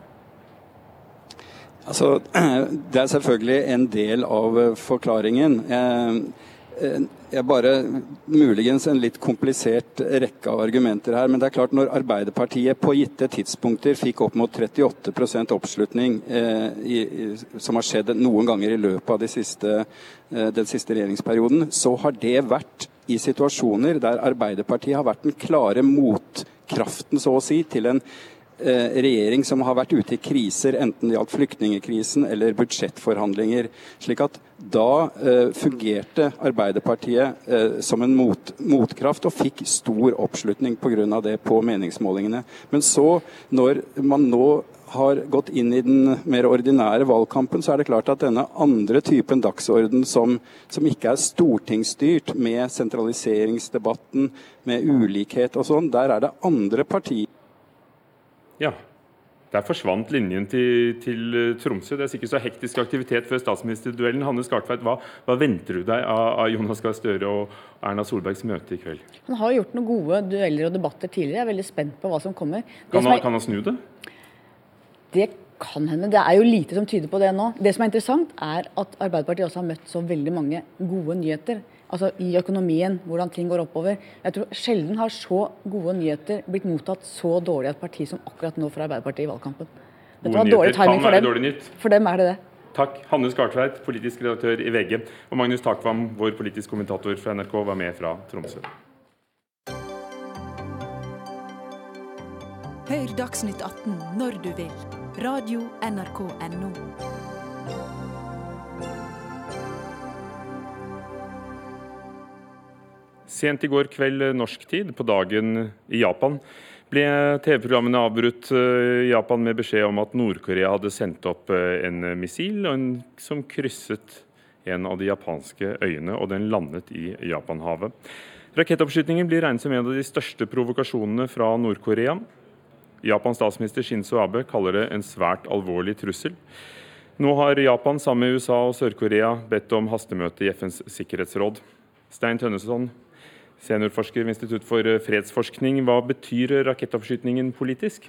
Altså, Det er selvfølgelig en del av eh, forklaringen. Jeg bare Muligens en litt komplisert rekke av argumenter her. Men det er klart når Arbeiderpartiet på gitte tidspunkter fikk opp mot 38 oppslutning, eh, i, som har skjedd noen ganger i løpet av de siste, eh, den siste regjeringsperioden, så har det vært i situasjoner der Arbeiderpartiet har vært den klare motkraften, så å si, til en regjering som har vært ute i kriser, enten det gjaldt flyktningekrisen eller budsjettforhandlinger. slik at da eh, fungerte Arbeiderpartiet eh, som en mot, motkraft og fikk stor oppslutning pga. det på meningsmålingene. Men så, når man nå har gått inn i den mer ordinære valgkampen, så er det klart at denne andre typen dagsorden som, som ikke er stortingsstyrt, med sentraliseringsdebatten, med ulikhet og sånn, der er det andre partier ja. Der forsvant linjen til, til, eh, Tromsø. Det er sikkert så hektisk aktivitet før statsministerduellen. Hanne Skartveit, hva, hva, venter du deg av, av Jonas Gahr Støre og Erna Solbergs møte i kveld? Han har gjort noen gode dueller og debatter tidligere. Jeg er veldig spent på hva som kommer. Kan, som er, kan han snu det? Det kan hende. Det er jo lite som tyder på det nå. Det som er interessant, er at Arbeiderpartiet også har møtt så veldig mange gode nyheter. Altså i økonomien, hvordan ting går oppover. Jeg tror sjelden har så gode nyheter blitt mottatt så dårlig av et parti som akkurat nå fra Arbeiderpartiet i valgkampen. Dette var dårlig timing for dem. For dem er det det. Takk. Hanne Skartveit, politisk redaktør i VG, og Magnus Takvam, vår politisk kommentator fra NRK, var med fra Tromsø. Hør Dagsnytt 18 når du vil. Radio NRK Radio.nrk.no. Sent i går kveld norsk tid, på dagen i Japan, ble TV-programmene avbrutt eh, i Japan med beskjed om at Nord-Korea hadde sendt opp eh, en missil som krysset en av de japanske øyene, og den landet i Japanhavet. Rakettoppskytingen blir regnet som en av de største provokasjonene fra Nord-Korea. Japans statsminister Shinzo Abe kaller det en svært alvorlig trussel. Nå har Japan sammen med USA og Sør-Korea bedt om hastemøte i FNs sikkerhetsråd. Stein Tønneson, seniorforsker ved Institutt for fredsforskning. Hva betyr rakettoppskytingen politisk?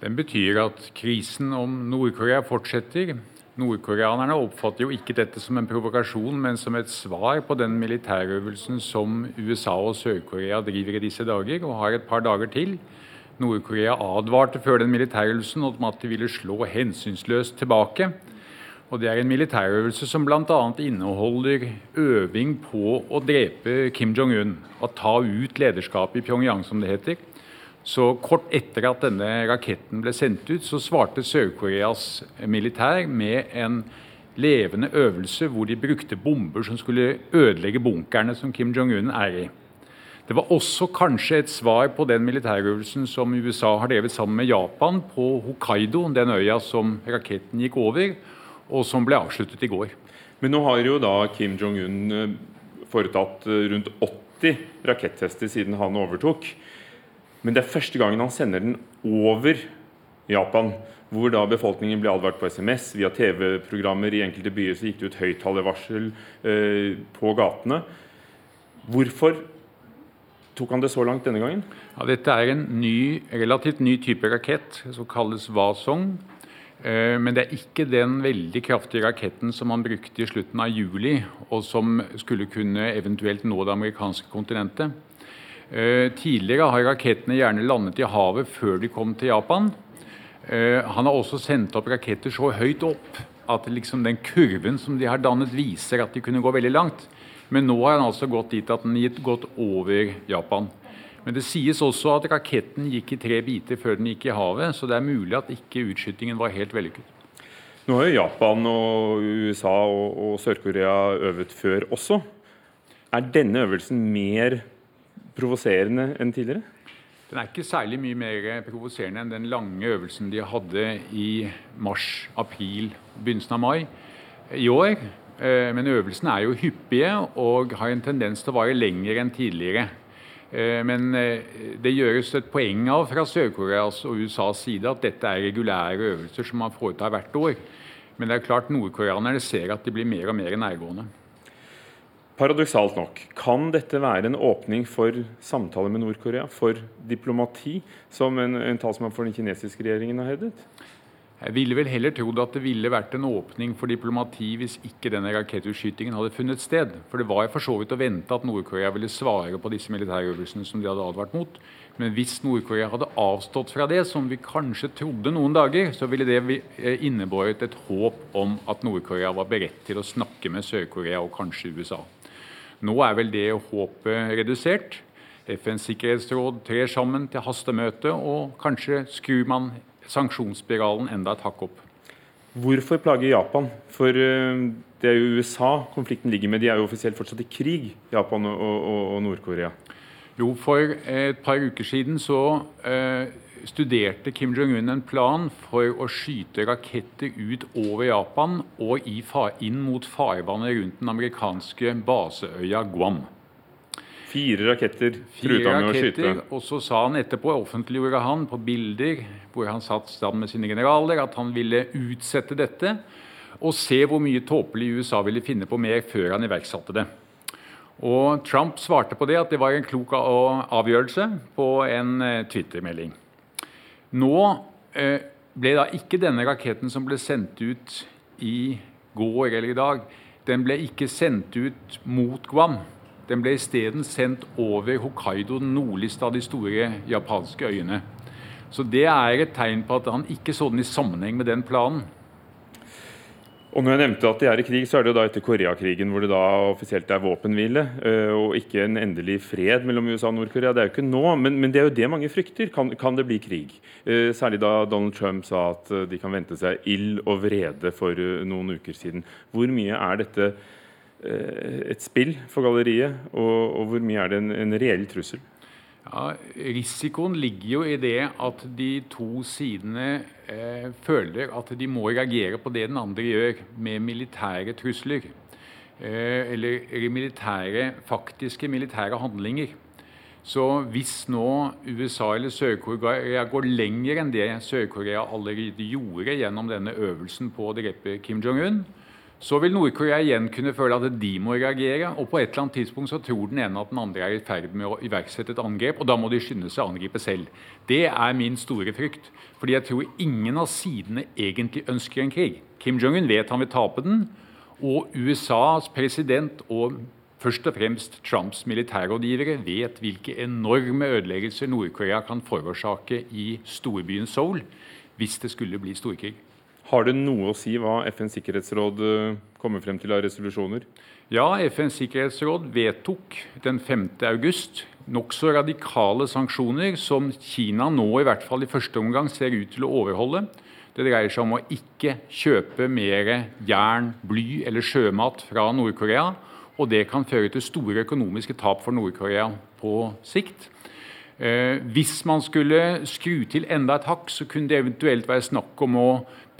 Den betyr at krisen om Nord-Korea fortsetter. Nordkoreanerne oppfatter jo ikke dette som en provokasjon, men som et svar på den militærøvelsen som USA og Sør-Korea driver i disse dager, og har et par dager til. Nord-Korea advarte før den militærøvelsen om at de ville slå hensynsløst tilbake. Og Det er en militærøvelse som bl.a. inneholder øving på å drepe Kim Jong-un. Å ta ut lederskapet i Pyongyang, som det heter. Så Kort etter at denne raketten ble sendt ut, så svarte Sør-Koreas militær med en levende øvelse hvor de brukte bomber som skulle ødelegge bunkerne som Kim Jong-un er i. Det var også kanskje et svar på den militærøvelsen som USA har drevet sammen med Japan på Hokkaido, den øya som raketten gikk over og som ble avsluttet i går. Men nå har jo da Kim Jong-un eh, foretatt eh, rundt 80 rakettester siden han overtok. Men det er første gangen han sender den over Japan, hvor da befolkningen ble advart på SMS. Via TV-programmer i enkelte byer så gikk det ut høyttalervarsel eh, på gatene. Hvorfor tok han det så langt denne gangen? Ja, dette er en ny, relativt ny type rakett som kalles Wasong. Eh, men det er ikke den veldig kraftige raketten som man brukte i slutten av juli, og som skulle kunne eventuelt nå det amerikanske kontinentet. Eh, tidligere har rakettene gjerne landet i havet før de kom til Japan. Eh, han har også sendt opp raketter så høyt opp at liksom den kurven som de har dannet, viser at de kunne gå veldig langt. Men nå har han altså gått dit at den har gått over Japan. Men det sies også at raketten gikk i tre biter før den gikk i havet, så det er mulig at ikke utskytingen var helt vellykket. Nå har jo Japan og USA og, og Sør-Korea øvet før også. Er denne øvelsen mer provoserende enn tidligere? Den er ikke særlig mye mer provoserende enn den lange øvelsen de hadde i mars, april, begynnelsen av mai i år. Eh, men øvelsene er jo hyppige og har en tendens til å vare lenger enn tidligere. Eh, men eh, det gjøres et poeng av fra Sør-Koreas og USAs side at dette er regulære øvelser som man foretar hvert år. Men det er klart nordkoreanerne ser at de blir mer og mer nærgående. Paradoksalt nok, kan dette være en åpning for samtaler med Nord-Korea, for diplomati, som en, en talsmann for den kinesiske regjeringen har hevdet? Jeg ville vel heller trodd at det ville vært en åpning for diplomati hvis ikke denne rakettutskytingen hadde funnet sted. For det var for så vidt å vente at Nord-Korea ville svare på disse militærøvelsene som de hadde advart mot. Men hvis Nord-Korea hadde avstått fra det, som vi kanskje trodde noen dager, så ville det eh, innebåret et håp om at Nord-Korea var beredt til å snakke med Sør-Korea og kanskje USA. Nå er vel det håpet redusert. FNs sikkerhetsråd trer sammen til hastemøte, og kanskje skrur man sanksjonsspiralen enda et hakk opp. Hvorfor plager Japan? For eh, det er jo USA konflikten ligger med. De er jo offisielt fortsatt i krig, Japan og, og, og Nord-Korea. Jo, for et par uker siden så eh, studerte Kim Jong-un en plan for å skyte raketter ut over Japan og inn mot farvannet rundt den amerikanske baseøya Guam. Fire raketter truet han med å skyte. Og så sa han etterpå, offentliggjorde han på bilder hvor han satt sammen med sine generaler, at han ville utsette dette og se hvor mye tåpelig USA ville finne på mer før han iverksatte det. Og Trump svarte på det at det var en klok avgjørelse på en eh, Twitter-melding. Nå eh, ble da ikke denne raketten som ble sendt ut i går eller i dag, den ble ikke sendt ut mot Guam. Den ble isteden sendt over Hokkaido, den nordligste av de store japanske øyene. Så det er et tegn på at han ikke så den i sammenheng med den planen. Og når jeg nevnte at de er i krig, så er det jo da etter Koreakrigen, hvor det da offisielt er våpenhvile, eh, og ikke en endelig fred mellom USA og Nord-Korea. Det er jo ikke nå, men, men, det er jo det mange frykter. Kan, kan det bli krig? Eh, særlig da Donald Trump sa at eh, de kan vente seg ild og vrede for noen uker siden. Hvor mye er dette et spill for galleriet, og, og hvor mye er det en, en reell trussel? Ja, Risikoen ligger jo i det at de to sidene eh, føler at de må reagere på det den andre gjør, med militære trusler. Eh, eller militære, faktiske militære handlinger. Så hvis nå USA eller Sør-Korea går lenger enn det Sør-Korea allerede gjorde gjennom denne øvelsen på å drepe Kim Jong-un, så vil Nord-Korea igjen kunne føle at de må reagere. Og på et eller annet tidspunkt så tror den ene at den andre er i ferd med å iverksette et angrep, og da må de skynde seg å angripe selv. Det er min store frykt. Fordi jeg tror ingen av sidene egentlig ønsker en krig. Kim Jong-un vet han vil tape den, og USAs president og først og fremst Trumps militærrådgivere vet hvilke enorme ødeleggelser Nord-Korea kan forårsake i storbyen Seoul hvis det skulle bli storkrig. Har det noe å si hva FNs sikkerhetsråd eh, kommer frem til av resolusjoner? Ja, FNs sikkerhetsråd vedtok den 5. august nokså radikale sanksjoner som Kina nå i hvert fall i første omgang ser ut til å overholde. Det dreier seg om å ikke kjøpe mer jern, bly eller sjømat fra Nord-Korea. Og det kan føre til store økonomiske tap for Nord-Korea på sikt. Eh, hvis man skulle skru til enda et hakk, så kunne det eventuelt være snakk om å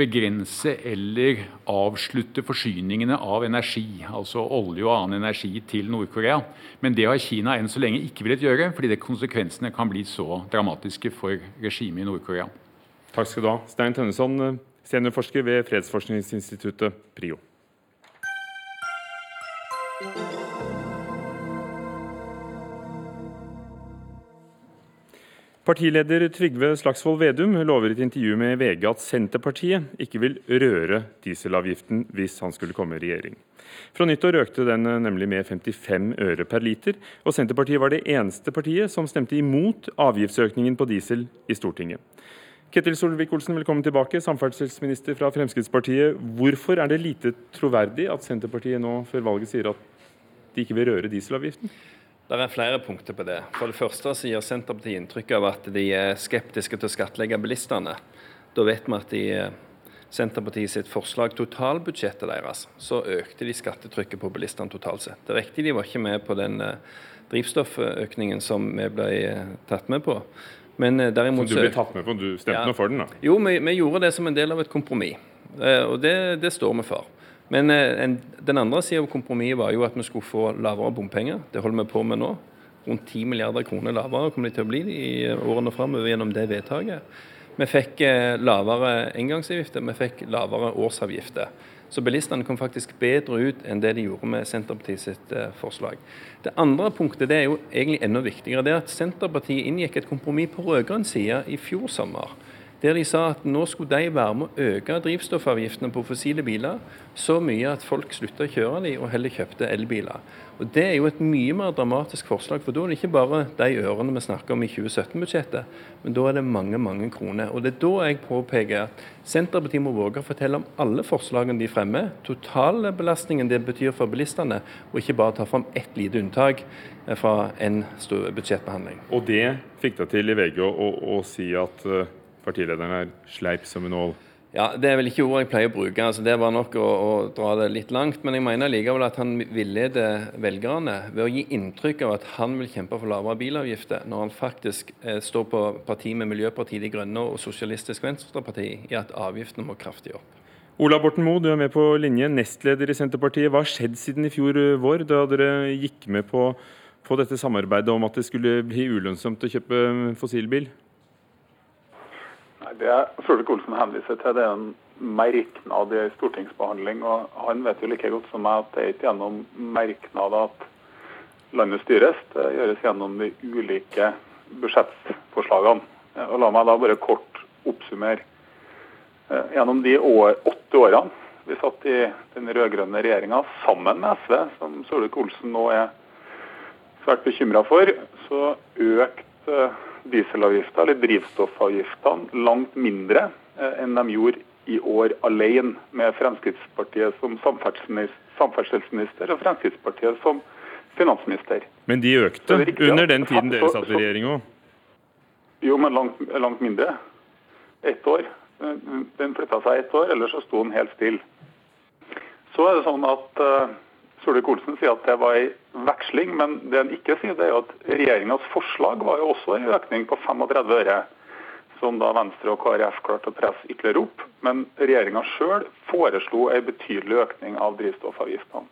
begrense eller avslutte forsyningene av energi, altså olje og annen energi, til Nord-Korea. Men det har Kina enn så lenge ikke villet gjøre, fordi konsekvensene kan bli så dramatiske for regimet i Nord-Korea. Takk skal du ha. Stein Tønneson, seniorforsker ved fredsforskningsinstituttet PRIO. Partileder Trygve Slagsvold Vedum lover i et intervju med VG at Senterpartiet ikke vil røre dieselavgiften hvis han skulle komme i regjering. Fra nyttår økte den nemlig med 55 øre per liter, og Senterpartiet var det eneste partiet som stemte imot avgiftsøkningen på diesel i Stortinget. Ketil Solvik-Olsen, velkommen tilbake, samferdselsminister fra Fremskrittspartiet. Hvorfor er det lite troverdig at Senterpartiet nå før valget sier at de ikke vil røre dieselavgiften? Det er flere punkter på det. For det første så gir Senterpartiet inntrykk av at de er skeptiske til å skattlegge bilistene. Da vet vi at i eh, Senterpartiet sitt forslag, totalbudsjettet deres, så økte de skattetrykket på bilistene totalt sett. Det er riktig de var ikke med på den eh, drivstofføkningen som vi ble eh, tatt med på. Men derimot, Som du ble tatt med på? Du stemte ja, nå for den, da? Jo, vi, vi, gjorde det som en del av et kompromiss. Og det, det står vi for. Men eh, en, den andre sida av kompromisset var jo at vi skulle få lavere bompenger. Det holder vi på med nå. Rundt 10 milliarder kroner lavere kommer de til å bli i årene framover gjennom det vedtaket. Vi fikk eh, lavere engangsavgifter, vi fikk lavere årsavgifter. Så bilistene kom faktisk bedre ut enn det de gjorde med Senterpartiet sitt eh, forslag. Det andre punktet det er jo egentlig enda viktigere. Det er at Senterpartiet inngikk et kompromiss på rød-grønn side i fjor sommer der de sa at nå skulle de være med å øke drivstoffavgiftene på fossile biler så mye at folk slutta å kjøre dem og heller kjøpte elbiler. Og Det er jo et mye mer dramatisk forslag, for da er det ikke bare de ørene vi snakker om i 2017-budsjettet, men da er det mange mange kroner. Og Det er da jeg påpeker at Senterpartiet må våge å fortelle om alle forslagene de fremmer, totalbelastningen det betyr for bilistene, og ikke bare ta fram ett lite unntak fra en budsjettbehandling. Og det fikk deg til i VG å, å, å si at uh partilederen er sleip som en ål? Ja, Det er vel ikke ordet jeg pleier å bruke. altså Det var nok å, å, dra det litt langt. Men jeg mener likevel at han villeder velgerne ved å gi inntrykk av at han vil kjempe for lavere bilavgifter, når han faktisk eh, står på parti med Miljøpartiet De Grønne og Sosialistisk Venstreparti i at avgiftene må kraftig opp. Ola Borten Moe, du er med på linje, nestleder i Senterpartiet. Hva har skjedd siden i fjor vår, da dere gikk med på, på dette samarbeidet om at det skulle bli ulønnsomt å kjøpe fossilbil? Det Solvik-Olsen henviser til, det er en merknad i stortingsbehandling. og Han vet jo like godt som meg at det er ikke gjennom merknader at landet styres. Det gjøres gjennom de ulike budsjettforslagene. Og La meg da bare kort oppsummere. Eh, gjennom de åtte årene vi satt i den rød-grønne regjeringa sammen med SV, som Solvik-Olsen nå er svært bekymra for, så økte dieselavgifta, eller drivstoffavgiftene, langt mindre eh, enn de gjorde i år alene, med Fremskrittspartiet som samferdselsminister og Fremskrittspartiet som finansminister. Men de økte under den tiden dere satt i regjering òg? Jo, men langt, langt mindre. Ett år. Den flytta seg ett år, ellers så sto den helt stille. Så er det sånn at uh, Solvik-Olsen sier at det var en veksling, men det han ikke sier, det er at regjeringas forslag var jo også en økning på 35 øre, som da Venstre og KrF klarte å presse ytterligere opp. Men regjeringa sjøl foreslo en betydelig økning av drivstoffavgiftene.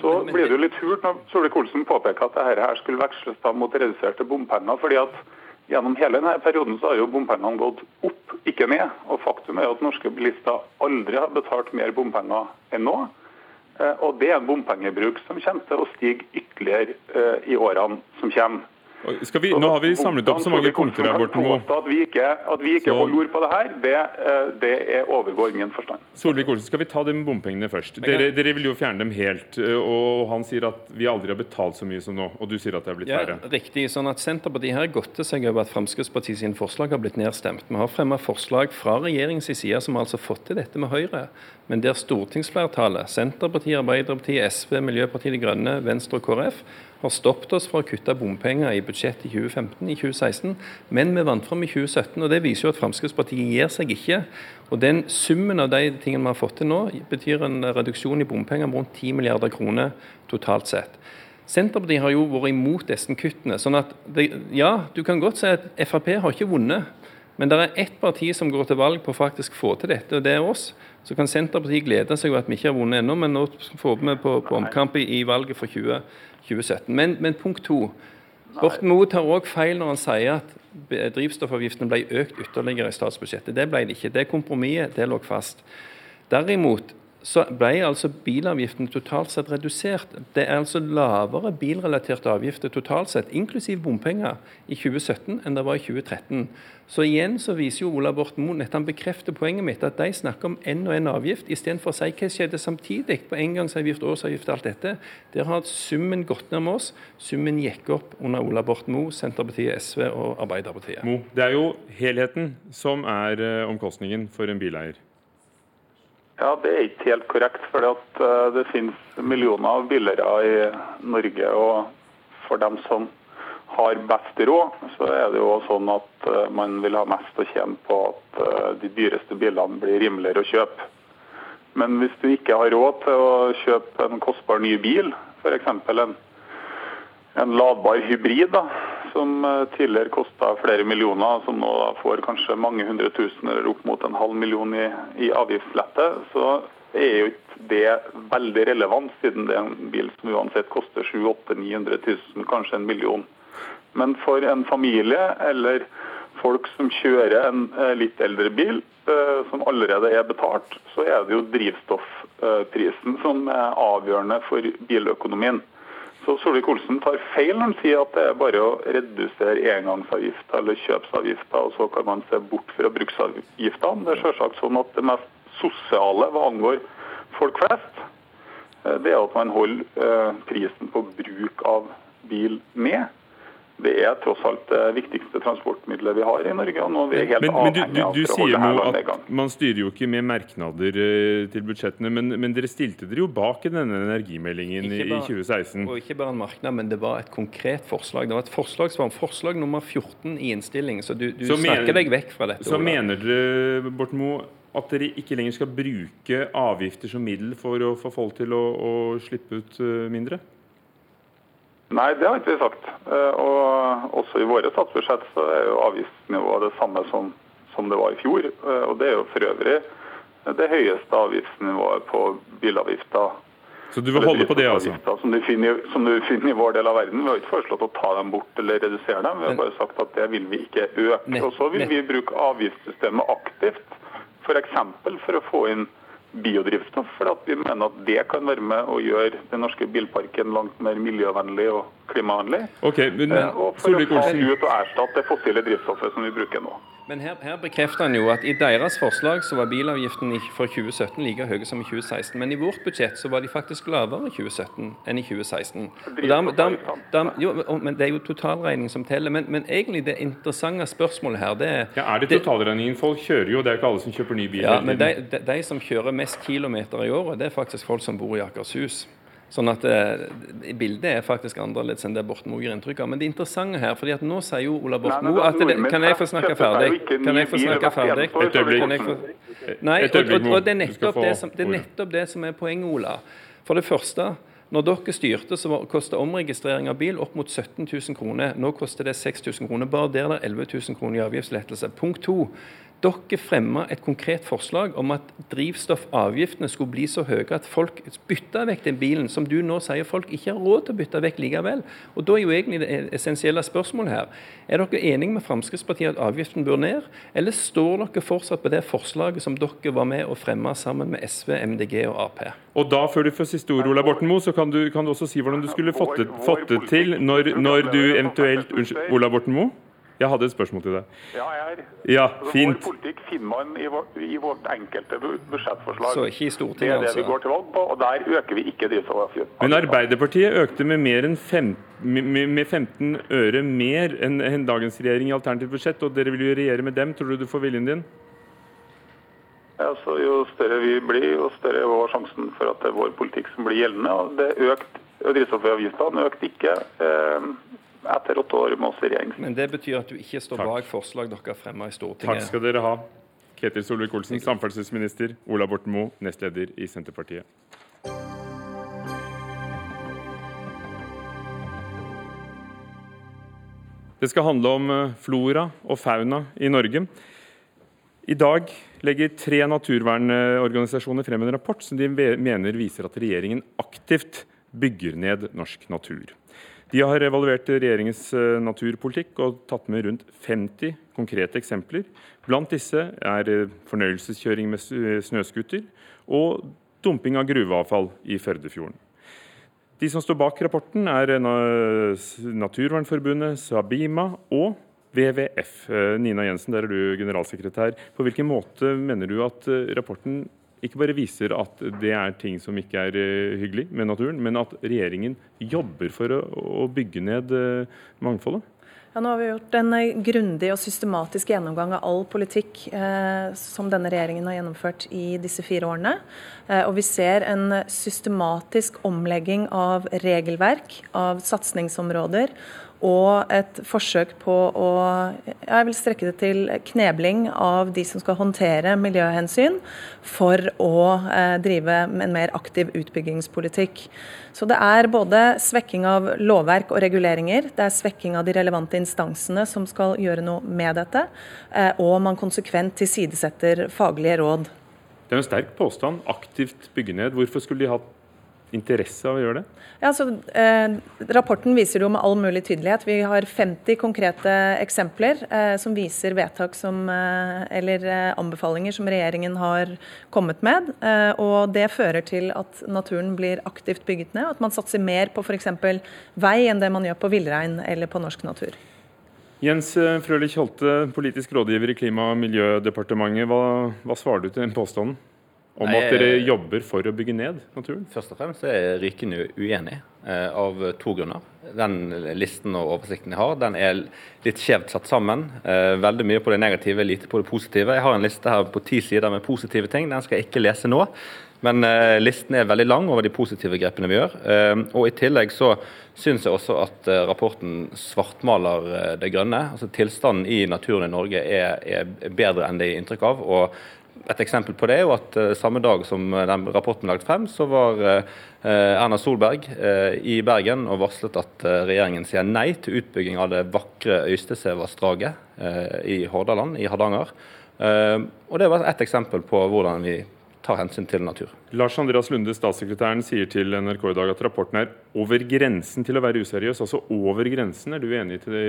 Så blir det jo litt hult når Solvik-Olsen påpeker at dette her skulle veksles da mot reduserte bompenger. fordi at Gjennom hele denne perioden så har jo bompengene gått opp, ikke ned. Og Faktum er jo at norske bilister aldri har betalt mer bompenger enn nå. Eh, og det er en bompengebruk som kommer til å stige ytterligere eh, i årene som kommer. Vi, nå har vi samlet opp så mange punkter her, Borten Moe. At vi ikke, at vi ikke holder ord på det her, det, eh, det er overgår min forstand. Solvik-Olsen, skal vi ta det med bompengene først? Dere, dere, vil jo fjerne dem helt. Og han sier at vi aldri har betalt så mye som nå, og du sier at det er blitt færre. Ja, riktig. sånn at Senterpartiet har godter seg over at Fremskrittspartiet sine forslag har blitt nedstemt. Vi har fremmet forslag fra regjeringens side som har altså fått til dette med Høyre men der stortingsflertallet, Senterpartiet, Arbeiderpartiet, SV, Miljøpartiet De Grønne, Venstre og KrF, har stoppet oss fra å kutte bompenger i budsjettet i 2015, i 2016, men vi vant fram i 2017. og Det viser jo at Fremskrittspartiet gir seg ikke. Og den Summen av de tingene vi har fått til nå, betyr en reduksjon i bompenger om rundt 10 milliarder kroner totalt sett. Senterpartiet har jo vært imot disse kuttene. sånn at det, Ja, du kan godt si at Frp har ikke vunnet. Men det er ett parti som går til valg på å faktisk få til dette, og det er oss. Så kan Senterpartiet glede seg over at vi ikke har vunnet ennå, men nå får vi på, på omkamp i, valget for 20, 2017. Men, men, punkt to. Borten Moe tar òg feil når han sier at drivstoffavgiftene ble økt ytterligere i statsbudsjettet. Det ble det ikke. Det kompromisset det lå fast. Derimot så ble altså bilavgiftene totalt sett redusert. Det er altså lavere bilrelaterte avgifter totalt sett, inklusiv bompenger, i 2017 enn det var i 2013. Så igjen så viser jo Ola Borten Moe han bekrefter poenget mitt, at de snakker om én og én avgift, istedenfor å si hva skjedde samtidig på engangsavgift, årsavgift og alt dette. Der har summen gått ned med oss. Summen gikk opp under Ola Borten Moe, Senterpartiet, SV og Arbeiderpartiet. Mo, det er jo helheten som er eh, omkostningen for en bileier. Ja, Det er ikke helt korrekt. for eh, Det finnes millioner av billigere i Norge. og For dem som har best råd, så er det jo sånn at eh, man vil ha mest å tjene på at eh, de dyreste bilene blir rimeligere å kjøpe. Men hvis du ikke har råd til å kjøpe en kostbar ny bil, f.eks. En, en ladbar hybrid, da, som eh, tidligere kosta flere millioner, som nå får kanskje mange hundre tusen eller opp mot en halv million i, i avgiftslette, så er jo ikke det veldig relevant, siden det er en bil som uansett koster 700 900 000, kanskje en million. Men for en familie eller folk som kjører en eh, litt eldre bil, eh, som allerede er betalt, så er det jo drivstoffprisen som er avgjørende for biløkonomien. Så Solvik-Olsen tar feil når han sier at det er bare å redusere engangsavgifter eller kjøpsavgifter, og så kan man se bort fra bruksavgiftene. Det er selvsagt sånn at det mest sosiale hva angår folk flest, eh, det er at man holder eh, prisen på bruk av bil ned det er tross alt det viktigste transportmiddelet vi har i Norge. og nå er vi helt men, men du, du, du, du sier at Man styrer jo ikke med merknader uh, til budsjettene, men, men, dere stilte dere jo bak i denne energimeldingen bare, i 2016? Og Ikke bare en merknad, men det var et konkret forslag. Det var et forslag som var forslag nummer 14 i innstillingen. Så du, så snakker mener, deg vekk fra dette. Så Ola. mener dere, Borten Moe, at dere ikke lenger skal bruke avgifter som middel for å få folk til å, å slippe ut uh, mindre? Nei, det har ikke vi sagt. Eh, og også i våre statsbudsjett så er jo avgiftsnivået det samme som, som, det var i fjor. Eh, og det er jo for øvrig det høyeste avgiftsnivået på bilavgifter. Så du vil holde på det, altså? Som du, finner, som du finner i vår del av verden. Vi har ikke foreslått å ta dem bort eller redusere dem. Vi har bare sagt at det vil vi ikke øke. Og så vil vi bruke avgiftssystemet aktivt, f.eks. For, for å få inn biodrivstoff. For vi mener at det kan være med å gjøre den norske bilparken langt mer miljøvennlig og klimavennlig. Okay, men, eh, og for å ta ut og erstatte det fossile drivstoffet som vi bruker nå. Men her, her, bekrefter han jo at i deres forslag så var bilavgiften for 2017 like høy som i 2016. Men i vårt budsjett så var de faktisk lavere i 2017 enn i 2016. Der, der, der, jo, men Det er jo totalregning som teller. Men, men, egentlig det interessante spørsmålet her, det er ja, Er det totalregningen? Folk kjører jo, det er jo ikke alle som kjøper ny bil. Ja, men de, de, de som kjører mest kilometer i året, det er faktisk folk som bor i Akershus. Sånn at eh, Bildet er faktisk annerledes enn det Borten Moe gir inntrykk av. Men det interessante her, fordi at nå sier jo Ola Borten Moe at det, Kan jeg få snakke ferdig? Kan jeg få snakke ferdig? Et øyeblikk. Nei, og, og, og det, er nettopp det, som, det er nettopp det som er poenget, Ola. For det første, når dere styrte, så kostet omregistrering av bil opp mot 17 000 kroner. Nå koster det 6000 kroner. Bare der er det 11 000 kroner i avgiftslettelse. Punkt to. Dere fremma et konkret forslag om at drivstoffavgiftene skulle bli så høye at folk bytta vekk den bilen, som du nå sier folk ikke har råd til å bytte vekk likevel. Og Da er jo egentlig det essensielle spørsmålet her. Er dere enige med Fremskrittspartiet at avgiften bør ned, eller står dere fortsatt på det forslaget som dere var med å fremme sammen med SV, MDG og Ap? Og da, før du får siste ord, Ola Borten Moe, så kan du, kan du, også si hvordan du skulle fått det, til når, når du eventuelt Unnskyld, Ola Borten Moe? Jeg hadde et spørsmål til deg. Ja, jeg er. Ja, fint. Vår politikk finner man i, vår, i vårt enkelte budsjettforslag. Så ikke i Stortinget, Det er det altså. vi går til valg på, og der øker vi ikke drivstoffavgiften. Men Arbeiderpartiet økte med mer enn fem, med 15 øre mer enn dagens regjering i alternativt budsjett, og dere vil jo regjere med dem. Tror du du får viljen din? Ja, så Jo større vi blir, jo større er sjansen for at det er vår politikk som blir gjeldende. og det økt, Drivstoffavgiftene økte ikke. Eh, etter åtte år med oss i regjering. Men det betyr at du ikke står Takk. bak forslag dere har fremmet i Stortinget? Takk skal dere ha. Ketil Solvik-Olsen, samferdselsminister. Ola Borten Moe, nestleder i Senterpartiet. Det skal handle om eh, flora og fauna i Norge. I dag legger tre naturvernorganisasjoner frem en rapport som de mener viser at regjeringen aktivt bygger ned norsk natur. De har evaluert regjeringens eh, naturpolitikk og tatt med rundt 50 konkrete eksempler. Blant disse er eh, fornøyelseskjøring med snøscooter og dumping av gruveavfall i Førdefjorden. De som står bak rapporten, er Naturvernforbundet, Sabima og WWF. Eh, Nina Jensen, der er du generalsekretær. På hvilken måte mener du at rapporten ikke bare viser at det er ting som ikke er hyggelig med naturen, men at regjeringen jobber for å, bygge ned mangfoldet? Ja, nå har vi gjort en grundig og systematisk gjennomgang av all politikk eh, som denne regjeringen har gjennomført i disse fire årene. Eh, og vi ser en systematisk omlegging av regelverk, av satsingsområder og et forsøk på å jeg vil strekke det til knebling av de som skal håndtere miljøhensyn, for å eh, drive en mer aktiv utbyggingspolitikk. Så det er både svekking av lovverk og reguleringer, det er svekking av de relevante instansene som skal gjøre noe med dette, eh, og man konsekvent tilsidesetter faglige råd. Det er en sterk påstand. Aktivt bygge ned. Hvorfor skulle de hatt interesse av å gjøre det? Ja, så, eh, rapporten viser jo med all mulig tydelighet. Vi har 50 konkrete eksempler eh, som viser vedtak som, eh, eller eh, anbefalinger som regjeringen har kommet med. Eh, og Det fører til at naturen blir aktivt bygget ned, og at man satser mer på f.eks. vei enn det man gjør på villrein eller på norsk natur. Jens eh, Frølich Holte, politisk rådgiver i Klima- og miljødepartementet. Hva, hva svarer du til den påstanden? Om Nei, at dere jobber for å bygge ned naturen? Først og fremst er jeg rykende uenig, eh, av to grunner. Den listen og oversikten jeg har, den er litt skjevt satt sammen. Eh, veldig mye på det negative, lite på det positive. Jeg har en liste her på ti sider med positive ting. Den skal jeg ikke lese nå. Men eh, listen er veldig lang over de positive grepene vi gjør. Eh, og I tillegg så syns jeg også at eh, rapporten svartmaler eh, det grønne. Altså Tilstanden i naturen i Norge er, er bedre enn det gir inntrykk av. og et eksempel på det er jo at uh, samme dag som uh, den rapporten ble lagt frem, så var uh, Erna Solberg i Bergen og varslet at regjeringen sier nei til utbygging av det vakre Øystesevassdraget i Hordaland, i Hardanger. og Det var et eksempel på hvordan vi tar hensyn til natur. Lars Andreas Lunde, statssekretæren, sier til NRK i dag at rapporten er over grensen til å være useriøs. Altså over grensen. Er du enig det,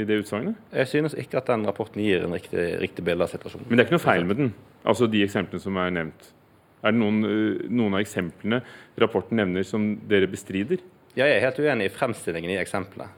i det utsagnet? Jeg synes ikke at den rapporten gir en riktig, riktig bilde av situasjonen. Men det er ikke noe feil med den? Altså de eksemplene som er nevnt? Er det noen, noen av eksemplene rapporten nevner som dere bestrider? Ja, jeg er helt uenig i fremstillingen i eksemplene.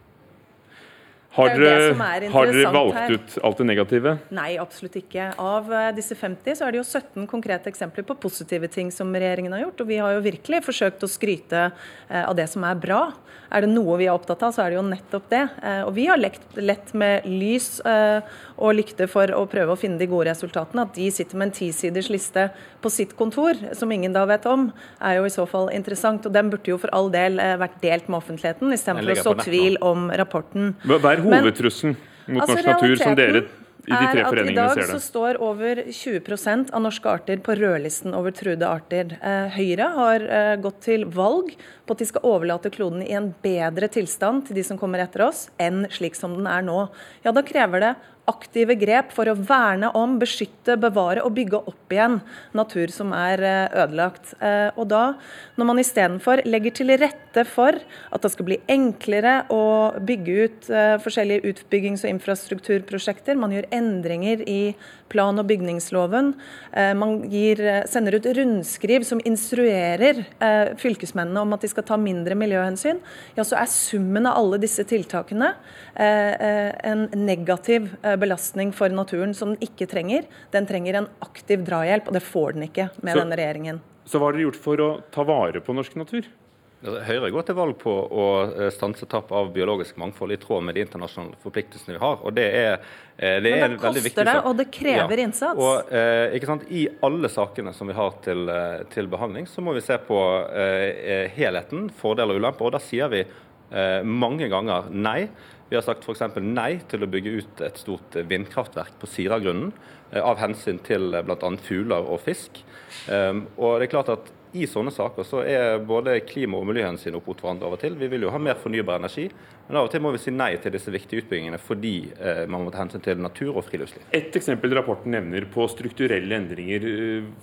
Har dere, har dere valgt her. ut alt det negative? Nei, absolutt ikke. Av eh, disse 50 så er det jo 17 konkrete eksempler på positive ting som regjeringen har gjort. Og vi har jo virkelig forsøkt å skryte eh, av det som er bra. Er det noe vi er opptatt av, så er det jo nettopp det. Eh, og vi har lekt lett med lys og lykte for å prøve å finne de gode resultatene. At de sitter med en tisiders liste på sitt kontor, som ingen da vet om, er jo i så fall interessant. Og den burde jo for all del vært delt med offentligheten, istedenfor å så tvil om rapporten. Hva er hovedtrusselen mot altså, norsk natur som dere i de tre foreningene ser det? I dag så står over 20% av norske arter på rødlisten over truede arter. Eh, Høyre har eh, gått til valg at de skal overlate kloden i en bedre tilstand til de som kommer etter oss, enn slik som den er nå. Ja, Da krever det aktive grep for å verne om, beskytte, bevare og bygge opp igjen natur som er eh, ødelagt. Eh, og da, når man istedenfor legger til rette for at det skal bli enklere å bygge ut eh, forskjellige utbyggings- og infrastrukturprosjekter, man gjør endringer i plan- og bygningsloven, man gir, sender ut rundskriv som instruerer fylkesmennene om at de skal ta mindre miljøhensyn, ja, så er summen av alle disse tiltakene en negativ Eh, belastning for naturen som den ikke trenger. Den trenger en aktiv drahjelp, og det får den ikke med så, denne regjeringen. Så hva har dere gjort for å ta vare på norsk natur? Høyre går til valg på å eh, stanse tap av biologisk mangfold i tråd med de internasjonale forpliktelsene vi har. og Det er, eh, det er Men det koster det, og det krever ja. innsats. Og, eh, ikke sant? I alle sakene som vi har til, til behandling, så må vi se på eh, helheten, fordeler og ulemper. og Da sier vi eh, mange ganger nei. Vi har sagt f.eks. nei til å bygge ut et stort vindkraftverk på Siragrunnen av hensyn til bl.a. fugler og fisk. Ehm, og det er klart at i sånne saker så er både klima- og miljøhensyn opp mot hverandre av og til. Vi vil jo ha mer fornybar energi, men av og til må vi si nei til disse viktige utbyggingene fordi eh, man må ta hensyn til natur og friluftsliv. Et eksempel rapporten nevner på strukturelle endringer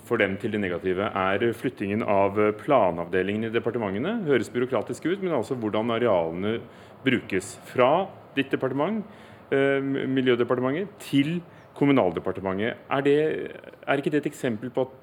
for dem til det negative, er flyttingen av planavdelingen i departementene. Høres byråkratisk ut, men altså hvordan arealene brukes. Fra ditt departement, eh, Miljødepartementet, til Kommunaldepartementet. Er, det, er ikke det et eksempel på at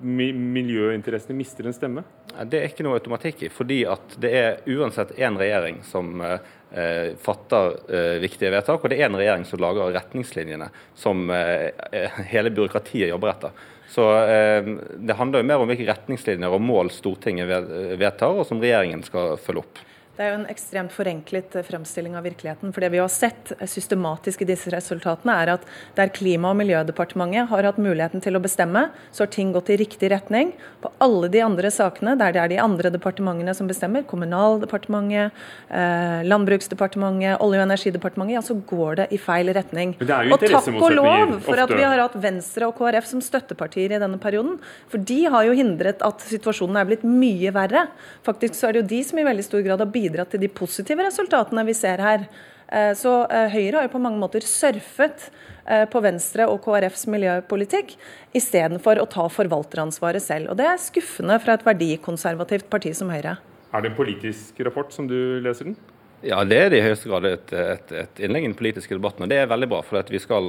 miljøinteressene mister en stemme? Det er ikke noe automatikk i, fordi at det er uansett én regjering som eh, fatter eh, viktige vedtak, og det er en regjering som lager retningslinjene som eh, hele byråkratiet jobber etter. Så eh, Det handler jo mer om hvilke retningslinjer og mål Stortinget vedtar, og som regjeringen skal følge opp. Det er jo en ekstremt forenklet eh, fremstilling av virkeligheten. For det vi har sett eh, systematisk i disse resultatene, er at der Klima- og miljødepartementet har hatt muligheten til å bestemme, så har ting gått i riktig retning. På alle de andre sakene der det er de andre departementene som bestemmer, Kommunaldepartementet, eh, Landbruksdepartementet, Olje- og energidepartementet, ja, så går det i feil retning. Og takk og lov for at vi har hatt Venstre og KrF som støttepartier i denne perioden. For de har jo hindret at situasjonen er blitt mye verre. Faktisk så er det jo de som i veldig stor grad har bidratt bidratt til de positive resultatene vi ser her. Eh, så eh, Høyre har jo på mange måter surfet eh, på Venstre og KrFs miljøpolitikk, istedenfor å ta forvalteransvaret selv. Og Det er skuffende fra et verdikonservativt parti som Høyre. Er det en politisk rapport som du leser den? Ja, det er det i høyeste grad et, et, et, innlegg i den politiske debatten. og Det er veldig bra, for at vi skal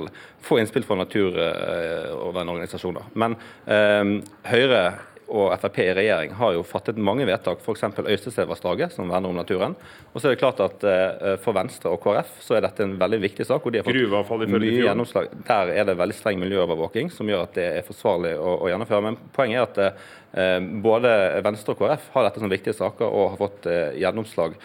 få innspill fra naturvernorganisasjoner. Men eh, Høyre og Frp i regjering har jo fattet mange vedtak, f.eks. Øystesevassdraget, som verner om naturen. Og så er det klart at uh, For Venstre og KrF så er dette en veldig viktig sak. og de har fått mye gjennomslag. Der er det veldig streng miljøovervåking, som gjør at det er forsvarlig å, å gjennomføre. Men poenget er at uh, både Venstre og KrF har dette som viktige saker og har fått uh, gjennomslag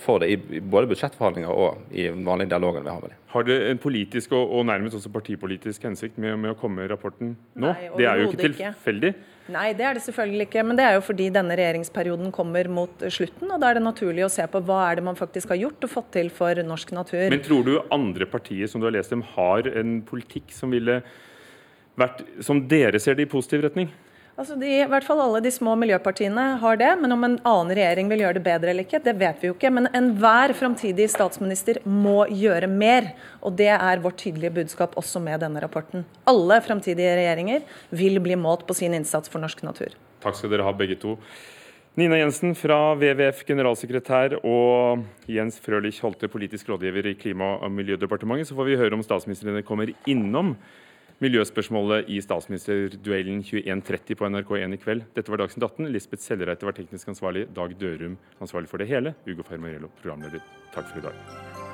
for det i både budsjettforhandlinger og i vanlige dialoger vi har med dem. Har det en politisk og, og nærmest også partipolitisk hensikt med, med å komme med rapporten nå? Nei, det er jo ikke tilfeldig. Nei, det er det selvfølgelig ikke. Men det er jo fordi denne regjeringsperioden kommer mot slutten. Og da er det naturlig å se på hva er det man faktisk har gjort og fått til for norsk natur. Men tror du andre partier som du har lest dem, har en politikk som ville vært, som dere ser det i positiv retning? Altså de, I hvert fall alle de små miljøpartiene har det. Men om en annen regjering vil gjøre det bedre eller ikke, det vet vi jo ikke. Men enhver framtidig statsminister må gjøre mer. Og det er vårt tydelige budskap også med denne rapporten. Alle framtidige regjeringer vil bli målt på sin innsats for norsk natur. Takk skal dere ha, begge to. Nina Jensen fra WWF generalsekretær og Jens Frølich Holte politisk rådgiver i Klima- og miljødepartementet. Så får vi høre om statsministrene kommer innom miljøspørsmålet i statsministerduellen 21.30 på NRK1 i kveld. Dette var Dagsnytt 18. Lisbeth Sellereite var teknisk ansvarlig. Dag Dørum ansvarlig for det hele. Ugo Fermarello programleder. Takk for i dag.